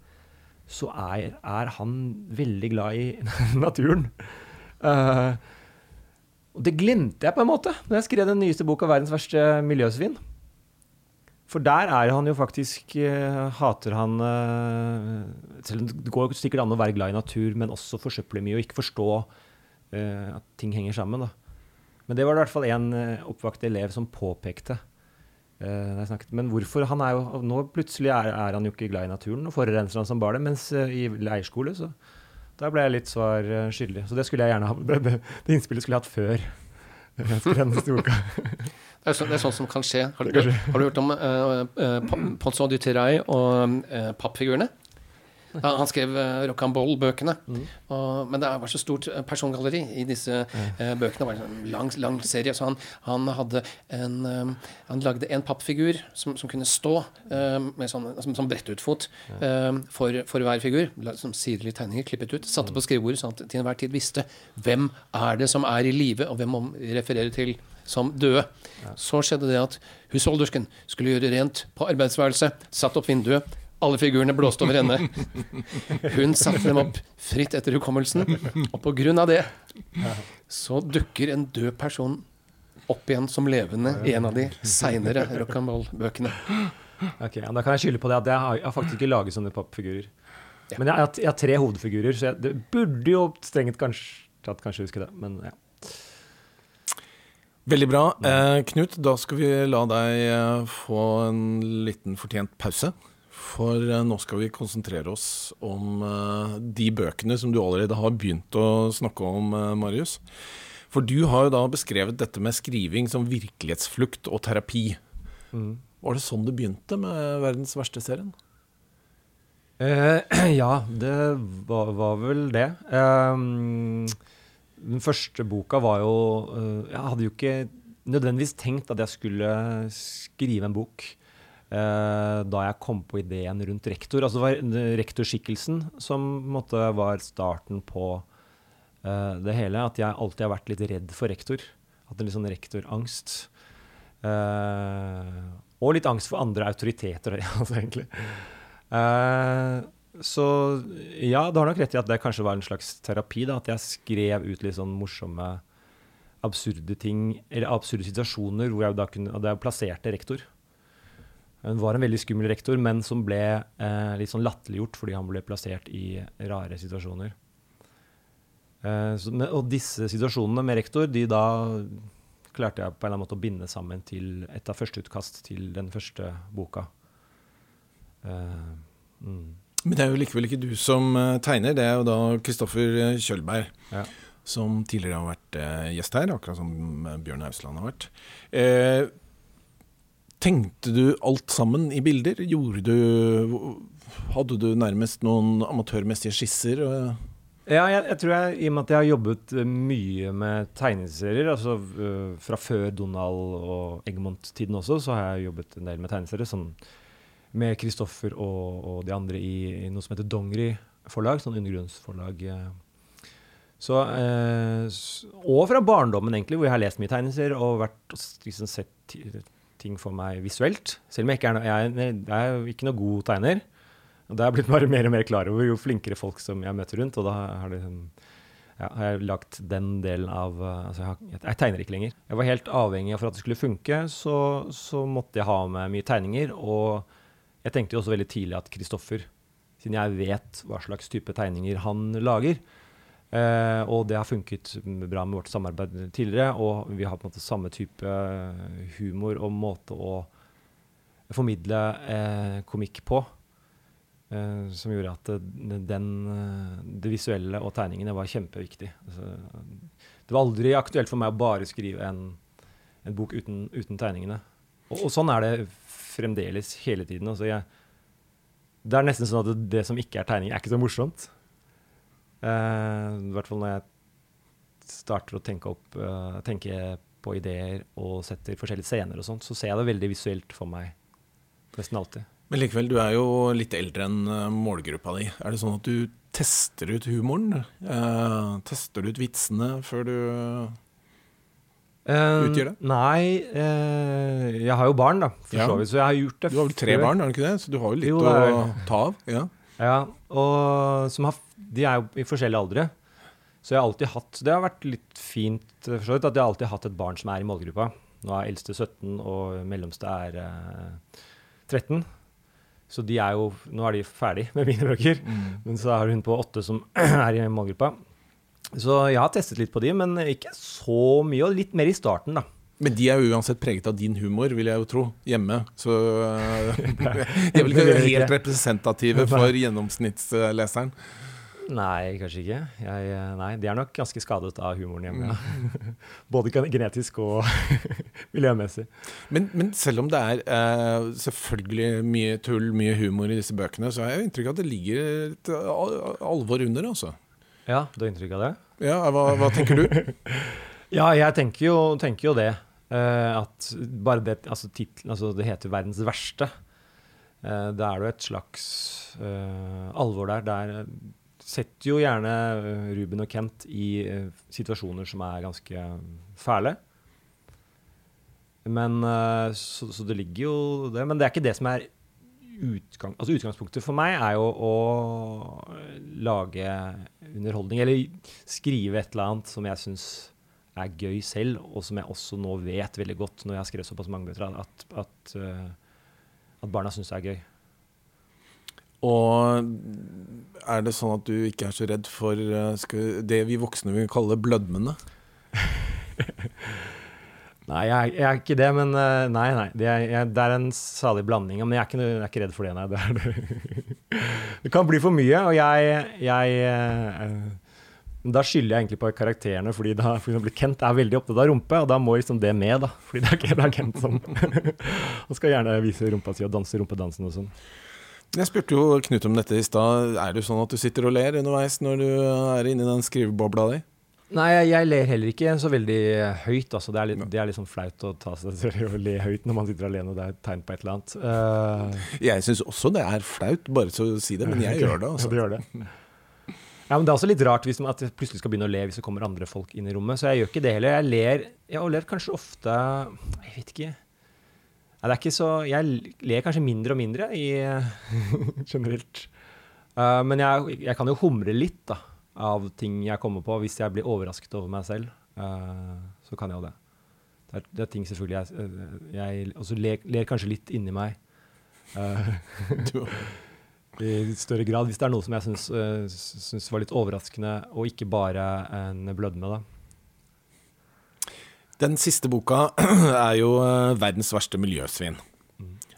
så er, er han veldig glad i naturen. Og det glemte jeg på en måte når jeg skrev den nyeste boka 'Verdens verste miljøsvin'. For der er han jo faktisk eh, Hater han eh, Selv om det går sikkert an å være glad i natur, men også forsøple mye og ikke forstå eh, at ting henger sammen. da. Men det var det i hvert fall en oppvakt elev som påpekte. Men hvorfor? Han er jo, nå plutselig er, er han jo ikke glad i naturen og forurenser han som bare det, mens i leirskole så der ble jeg litt svar skyldig. Så det skulle jeg gjerne ha, det innspillet skulle jeg hatt før. Jeg skrev den neste boka. Det er, så, det er sånt som kan skje. Har du, har du hørt om uh, uh, Ponson du Terray og uh, pappfigurene? Han skrev uh, Rocambole-bøkene. Mm. Men det var så stort eh, persongalleri i disse uh, bøkene. Det var en lang, lang serie. Så han, han hadde en um, Han lagde en pappfigur som, som kunne stå um, med sånn, som, som brettutfot um, for, for hver figur. Som sidelige tegninger klippet ut. Satte på skrivebordet sånn at til enhver tid visste hvem er det som er i live, og hvem man refererer til som døde. Så skjedde det at husholdersken skulle gjøre rent på arbeidsværelset, Satt opp vinduet. Alle figurene blåste over ende. Hun satte dem opp fritt etter hukommelsen, og på grunn av det så dukker en død person opp igjen som levende i en av de seinere rock'n'roll-bøkene. Ok, ja, Da kan jeg skylde på det at jeg har, jeg har faktisk ikke laget sånne pappfigurer. Ja. Men jeg, har- jeg har tre hovedfigurer, så jeg, det burde jo strengt kanskje, tatt kanskje huske det. Men ja. Veldig bra. Eh, Knut, da skal vi la deg eh, få en liten fortjent pause. For eh, nå skal vi konsentrere oss om eh, de bøkene som du allerede har begynt å snakke om, eh, Marius. For du har jo da beskrevet dette med skriving som virkelighetsflukt og terapi. Mm. Var det sånn det begynte med verdens verste-serien? Eh, ja, det var, var vel det. Eh, den første boka var jo Jeg hadde jo ikke nødvendigvis tenkt at jeg skulle skrive en bok da jeg kom på ideen rundt rektor. Altså det var eh, rektorskikkelsen som måte var starten på eh, det hele. At jeg alltid har vært litt redd for rektor. Hatt en litt sånn rektorangst. Eh, og litt angst for andre autoriteter, altså, egentlig. Eh, så ja, du har nok rett i at det kanskje var en slags terapi. da, At jeg skrev ut litt sånn morsomme, absurde ting, eller absurde situasjoner hvor jeg da kunne, da jeg plasserte rektor. Hun var en veldig skummel rektor, men som ble eh, litt sånn latterliggjort fordi han ble plassert i rare situasjoner. Eh, så, og disse situasjonene med rektor, de da klarte jeg på en eller annen måte å binde sammen til et av førsteutkast til den første boka. Eh, mm. Men det er jo likevel ikke du som eh, tegner, det er jo da Kristoffer eh, Kjølberg. Ja. Som tidligere har vært eh, gjest her, akkurat som Bjørn Hausland har vært. Tenkte du alt sammen i bilder? Gjorde du Hadde du nærmest noen amatørmessige skisser? Ja, jeg, jeg tror jeg, i og med at jeg har jobbet eh, mye med tegneserier, altså uh, fra før Donald og Egmont-tiden også, så har jeg jobbet en del med tegneserier, sånn med Kristoffer og, og de andre i, i noe som heter Dongeri forlag, sånn undergrunnsforlag. eh. Så, uh, og fra barndommen, egentlig, hvor jeg har lest mye tegneserier og vært, liksom sett ting for meg visuelt. Selv om jeg ikke er, no, jeg, jeg er ikke noe god tegner. Og det har jeg blitt bare mer og mer klar over jo flinkere folk som jeg møter rundt. Og da har, det, sånn- ja, har jeg lagt den delen av uh, altså jeg, har, jeg tegner ikke lenger. Jeg var helt avhengig av for at det skulle funke, så, så måtte jeg ha med mye tegninger. Og jeg tenkte jo også veldig tidlig at Kristoffer, siden jeg vet hva slags type tegninger han lager, eh, og det har funket bra med vårt samarbeid tidligere, og vi har på en måte samme type humor og måte å formidle eh, komikk på. Eh, som gjorde at det, den, eh, det visuelle og tegningene var kjempeviktig. Altså, det var aldri aktuelt for meg å bare skrive en, en bok uten, uten tegningene. Og, og sånn er det fremdeles hele tiden. Altså, jeg, det er nesten sånn at det, det som ikke er tegning, er ikke så morsomt. Eh, I hvert fall når jeg starter å tenke, opp, eh, tenke på ideer og setter forskjellige scener og sånt, så ser jeg det veldig visuelt for meg. Nesten alltid. Men likevel, du er jo litt eldre enn eh, målgruppa di. Er det sånn at du tester ut humoren? Uh, tester du ut vitsene før du Utgjør det? Nei, uh, jeg har jo barn, da, for Ja. så vidt. Så jeg har gjort det før. Du har vel tre før. barn, har du ikke det? Så du har jo litt Jo, å er- ta av. Ja. Ja, og som har, de er jo i forskjellige aldre. Så jeg har alltid hatt Det har vært litt fint Forstått for at jeg har alltid hatt et barn som er i målgruppa. Nå er eldste 17, og mellomste er eh, 13. Så de er jo Nå er de ferdig med mine bøker. Men så har hun på åtte som er i målgruppa. Så jeg har testet litt på de, men ikke så mye. Og litt mer i starten, da. Men de er jo uansett preget av din humor, vil jeg jo tro, hjemme. Så de er vel ikke helt representative for gjennomsnittsleseren. Nei, kanskje ikke. Jeg, eh, nei, de er nok ganske skadet av humoren hjemme. Ja. Både genetisk og miljømessig. Men, men selv om det er uh, selvfølgelig mye tull, mye humor i disse bøkene, så har jeg inntrykk av at det ligger et alvor under, altså. Ja, du har inntrykk av det? Ja, hva, hva tenker du? Ja, jeg tenker jo, tenker jo det. Uh, at bare det altså, titlen, altså Det heter 'Verdens verste'. Uh, da er det jo et slags eh, alvor der. Der setter jo gjerne eh, Ruben og Kent i eh, situasjoner som er ganske fæle. Men eh, så, så det ligger jo det. Men det er ikke det som er utgang, altså Utgangspunktet for meg er jo å lage underholdning, eller skrive et eller annet som jeg syns er gøy selv, og som jeg også nå vet veldig godt når jeg har skrevet såpass mange bøker, at, at, at barna syns det er gøy. Og er det sånn at du ikke er så redd for uh, det vi voksne vil kalle blødmene? Nei, jeg, jeg, er ikke det, men uh, Nei, nei. Det er, jeg, det er, en salig blanding. Men jeg er ikke, jeg er ikke redd for det, nei. Det, det. det, kan bli for mye, og jeg, uh, Da skylder jeg egentlig på karakterene, fordi da, for eksempel Kent er veldig opptatt av rumpe, og da må liksom det med, da. Fordi det er, det er Kent som Han skal gjerne vise rumpa si og danse rumpedansen og sånn. Jeg spurte jo Knut om dette i stad. Er det sånn at du sitter og ler underveis når du er inni den skrivebobla di? Nei, jeg, ler heller ikke så veldig høyt. Altså. Det, er litt, det er litt sånn flaut å ta seg selv og le høyt når man sitter alene og det er et tegn på et eller annet. Uh, jeg syns også det er flaut, bare så å si det, men jeg gjør det. Også. Ja, du gjør det. Ja, men Det er også litt rart hvis man, at jeg plutselig skal begynne å le hvis det kommer andre folk inn i rommet. Så jeg gjør ikke det heller. Jeg ler, jeg ler kanskje ofte Jeg vet ikke. Det er ikke så, jeg ler kanskje mindre og mindre i, generelt. Uh, men jeg, jeg, kan jo humre litt, da av ting jeg kommer på, hvis jeg blir overrasket over meg selv, uh, så kan jeg jo det. Det er, det er ting selvfølgelig jeg, eh, jeg også ler, ler, kanskje litt inni meg. Uh, I større grad, hvis det er noe som jeg syns, syns var litt overraskende, og ikke bare en blødme. da. Den siste boka er jo 'Verdens verste miljøsvin'.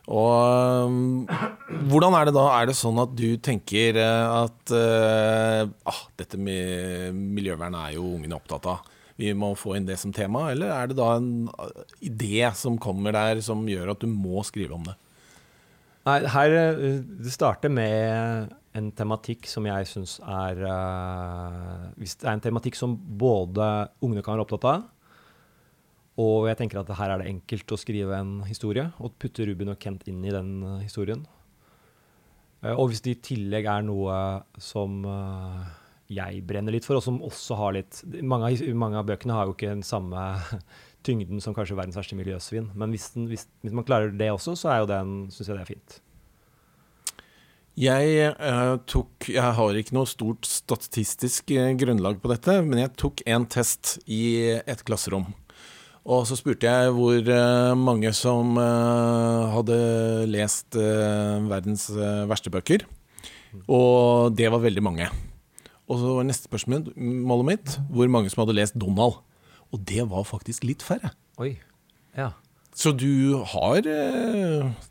Og um, hvordan er det da? Er det sånn at du tenker eh, at ah, dette med miljøvern er jo ungene opptatt av, vi må få inn det som tema? Eller er det da en idé som kommer der som gjør at du må skrive om det? Nei, her Det starter med en tematikk som jeg syns er Hvis det er en tematikk som både ungene kan være opptatt av, og jeg tenker at her er det enkelt å skrive en historie og putte Ruben og Kent inn i den uh, historien. Uh, og hvis det i tillegg er noe som uh, jeg brenner litt for, og som også har litt Mange av, mange av bøkene har jo ikke den samme tyngden som kanskje verdens verste miljøsvin. Men hvis, den, hvis, hvis, man klarer det også, så er syns jeg det er fint. Jeg tok Jeg har ikke noe stort statistisk grunnlag på dette, men jeg tok en test i et klasserom. Og så spurte jeg hvor uh, mange som uh, hadde lest uh, verdens verste bøker. Og det var veldig mange. Og så var neste spørsmålet mitt hvor mange som hadde lest Donald. Og det var faktisk litt færre. Oi, ja. Så du har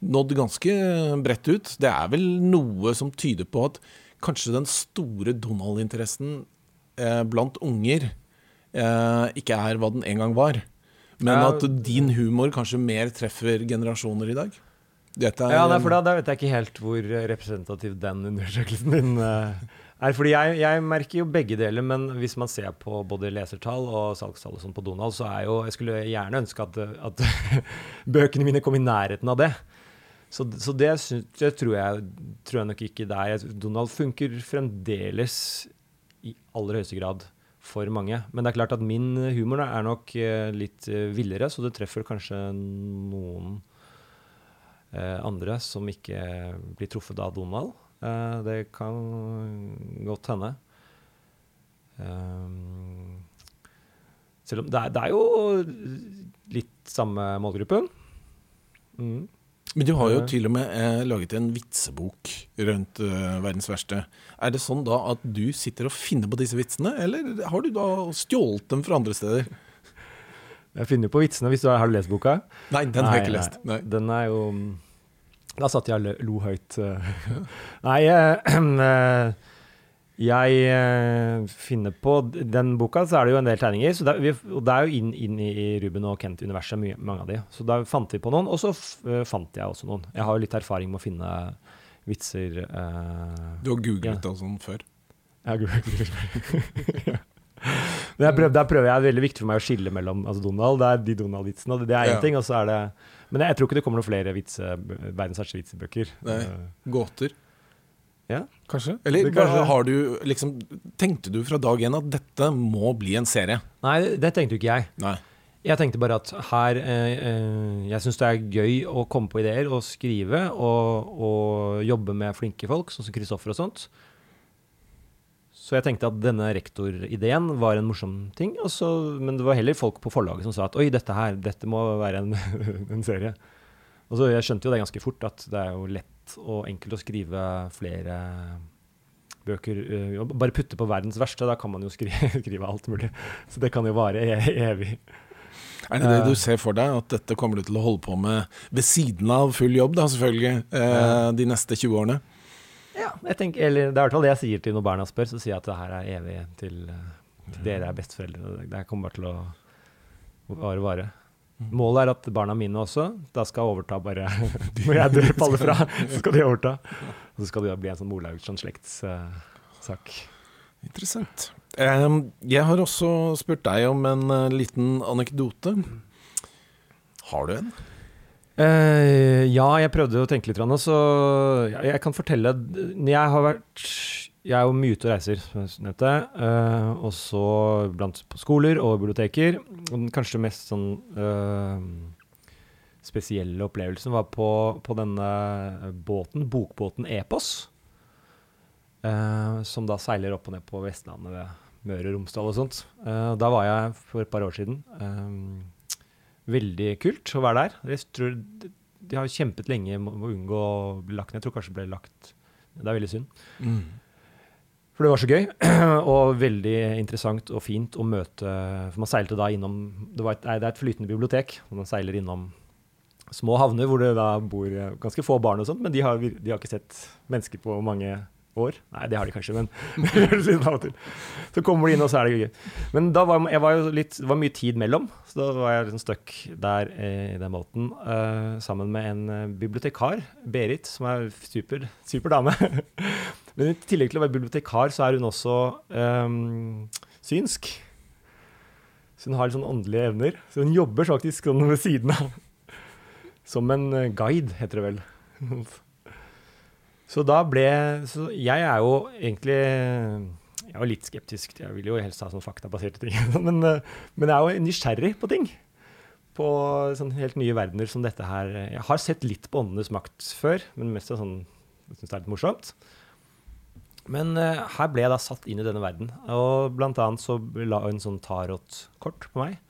nådd ganske bredt ut. Det er vel noe som tyder på at kanskje den store Donald-interessen blant unger ikke er hva den en gang var. Men at din humor kanskje mer treffer generasjoner i dag? Dette er, ja, nei, for da, da, vet jeg ikke helt hvor representativ den undersøkelsen din uh, er. Fordi jeg, jeg, merker jo begge deler, men hvis man ser på både lesertall og salgstall og sånn på Donald, så er jo Jeg skulle gjerne ønske at, at bøkene mine kom i nærheten av det. Så, så det, det tror, jeg, tror, jeg, nok ikke det er. Donald funker fremdeles i aller høyeste grad for mange. Men det er klart at min humor er nok eh, litt eh, villere, så det treffer kanskje noen eh, andre som ikke blir truffet av Donald. det kan godt hende. selv om det er, det er, jo litt samme målgruppen. Mm. Men du har jo til og med eh, laget en vitsebok rundt eh, verdens verste. Er det sånn da at du sitter og finner på disse vitsene, eller har du da stjålet dem fra andre steder? Jeg finner på vitsene hvis du har, har du lest boka. Nei, den nei, har jeg ikke lest. Nei. Den er jo Da satt jeg og lo høyt. nei, uh, jeg uh, finner på den boka, så er det jo en del tegninger. Det, vi, og det er jo inn, inn i Ruben og Kent-universet, mange av de. Så da fant vi på noen, og så uh, fant jeg også noen. Jeg har jo litt erfaring med å finne vitser. Uh, du har googlet ja. det sånn før? Jeg har googlet før. Der prøver, der prøver jeg, Det er veldig viktig for meg å skille mellom altså Donald, det er de Donald-vitsene. Det er én ja. ting, og så er det Men jeg tror ikke det kommer noen flere vitse, verdens verste vitsebøker. Nei. Gåter? Ja. Kanskje? Eller kanskje. har du liksom Tenkte du fra dag én at dette må bli en serie? Nei, det tenkte jo ikke jeg. Nei. Jeg tenkte bare at her eh, eh, Jeg syns det er gøy å komme på ideer og skrive og, og jobbe med flinke folk, sånn som Kristoffer og sånt. Så jeg tenkte at denne rektorideen var en morsom ting. Også, men det var heller folk på forlaget som sa at oi, dette her, dette må være en, en serie. Og så Jeg skjønte jo det ganske fort, at det er jo lett og enkelt å skrive flere bøker. Uh, bare putte på verdens verste, da kan man jo skrive, skrive alt mulig. Så det kan jo vare e evig. Er det det du ser for deg, at dette kommer du til å holde på med ved siden av full jobb, da selvfølgelig, eh, de neste 20 årene? Ja, jeg tenker, eller det er i hvert fall det jeg sier til når barna spør, så sier jeg at det her er evig til, til dere er besteforeldre. Det her kommer bare til å vare vare. Målet er at barna mine også da skal overta bare Når jeg dør, faller fra, så skal de overta. Og så skal det bli en sånn Olaugsson-slektssak. Interessant. Jeg har også spurt deg om en uh, liten anekdote. Har du en? Uh, ja, jeg prøvde å tenke litt. Så jeg kan fortelle Jeg har vært Jeg er jo mye ute og reiser, nevnte. Uh, og så blant skoler og biblioteker. Og den kanskje mest sånn uh, spesielle opplevelsen var på, på, denne båten, bokbåten Epos. som da seiler opp og ned på Vestlandet ved Møre og Romsdal og sånt. da var jeg for et par år siden. Veldig kult å være der. Jeg tror de har kjempet lenge med å unngå å bli lagt ned. Jeg tror kanskje det ble lagt Det er veldig synd. Mm. For det var så gøy, og veldig interessant og fint å møte For man seilte da innom Det, et, det er et flytende bibliotek, og man seiler innom små havner hvor det da bor ganske få barn og sånt, men de har, de har ikke sett mennesker på mange år. Nei, det har de kanskje, men. Så kommer de inn, og så er det gøy. Men da var jeg var jo litt, det var mye tid mellom, så da var jeg liksom stuck der eh, i den måten. Uh, sammen med en uh, bibliotekar, Berit, som er super, super dame. men i tillegg til å være bibliotekar, så er hun også um, synsk. Så hun har litt sånn åndelige evner. Så hun jobber faktisk sånn ved siden av. Som en guide, heter det vel. Så da ble Så jeg er jo egentlig Jeg var litt skeptisk. Jeg vil jo helst ha sånn faktabaserte ting. Men, men, jeg er jo nysgjerrig på ting. På sånn helt nye verdener som dette her. Jeg har sett litt på Åndenes makt før, men mest av sånn Jeg syns det er litt morsomt. Men uh, her ble jeg da satt inn i denne verden. Og blant annet så la en sånn tarotkort på meg.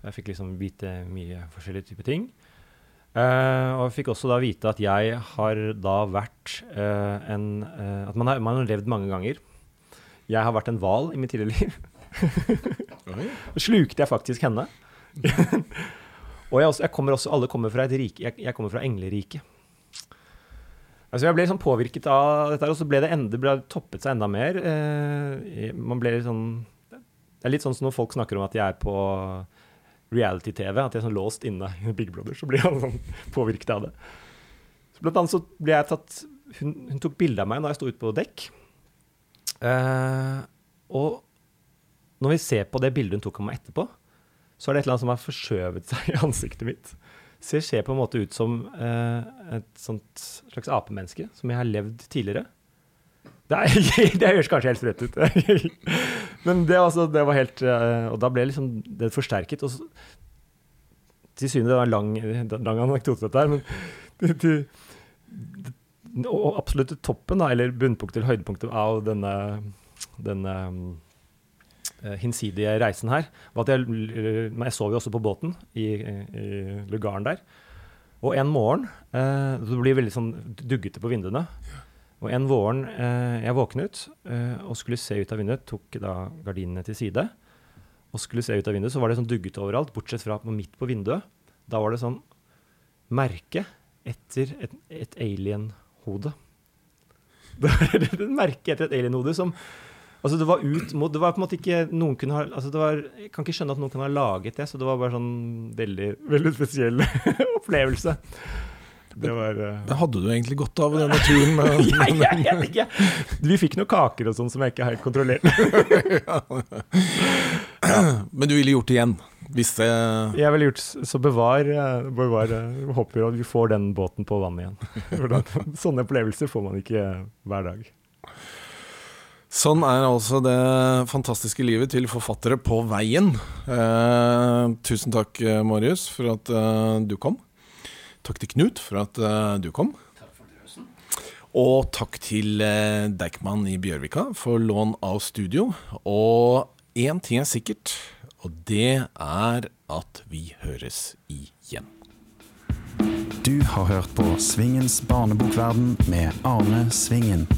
Jeg fikk liksom vite mye forskjellige typer ting. Uh, og jeg fikk også da vite at jeg har da vært uh, en At man har, man har, levd mange ganger. Jeg har vært en hval i mitt tidligere liv. Så slukte jeg faktisk henne. og jeg, også, jeg, kommer også Alle kommer fra et rike. Jeg, jeg kommer fra engleriket. Altså jeg ble liksom påvirket av dette, og så ble det, enda, ble toppet seg enda mer. man ble litt sånn Det er litt sånn som når folk snakker om at jeg er på reality-TV, at jeg er sånn låst inne i Big Brother, så blir alle sånn påvirket av det. Så blant annet så ble jeg tatt Hun, hun tok bilde av meg når jeg sto ute på dekk. Eh, og når vi ser på det bildet hun tok av meg etterpå, så er det et eller annet som har forskjøvet seg i ansiktet mitt. Ser på en måte ut som uh, et sånt slags apemenneske som jeg har levd tidligere. Det, er, det høres kanskje helt sprøtt ut. Men det, altså, det, var helt uh, Og da ble liksom det forsterket. Og så, til syvende, det var en lang, lang anekdote, dette her, men til, til, og absolutt toppen, da, eller bunnpunktet eller høydepunktet av denne, denne uh, hinsidige reisen her, var at jeg, jeg sov jo også på båten i, i lugaren der. Og en morgen eh, Det blir veldig sånn duggete på vinduene. Og en våren eh, jeg våknet eh, og skulle se ut av vinduet, tok da gardinene til side og skulle se ut av vinduet, så var det sånn duggete overalt, bortsett fra midt på vinduet. Da var det sånn merke etter et, et alien-hode. Det var et merke etter et alien-hode som Altså, det var ut mot Det var på en måte ikke noen kunne ha altså det var, Jeg kan ikke skjønne at noen kunne ha laget det, så det var bare sånn veldig, veldig spesiell opplevelse. Det var uh... Hadde du egentlig godt av denne turen? jeg, jeg, vet ikke. Vi fikk noen kaker og sånn som jeg ikke helt kontrollerte. ja. Men du ville gjort det igjen? Hvis det Jeg ville gjort Så bevar, eh, bevar eh, Håper at vi får den båten på vannet igjen. Sånne opplevelser får man ikke hver dag. Sånn er altså det fantastiske livet til forfattere på veien. Eh, tusen takk, eh, Marius, for at eh, du kom. Takk til Knut for at eh, du kom. Og takk til eh, Deichman i Bjørvika for lån av studio. Og én ting er sikkert, og det er at vi høres igjen. Du har hørt på Svingens barnebokverden med Arne Svingen.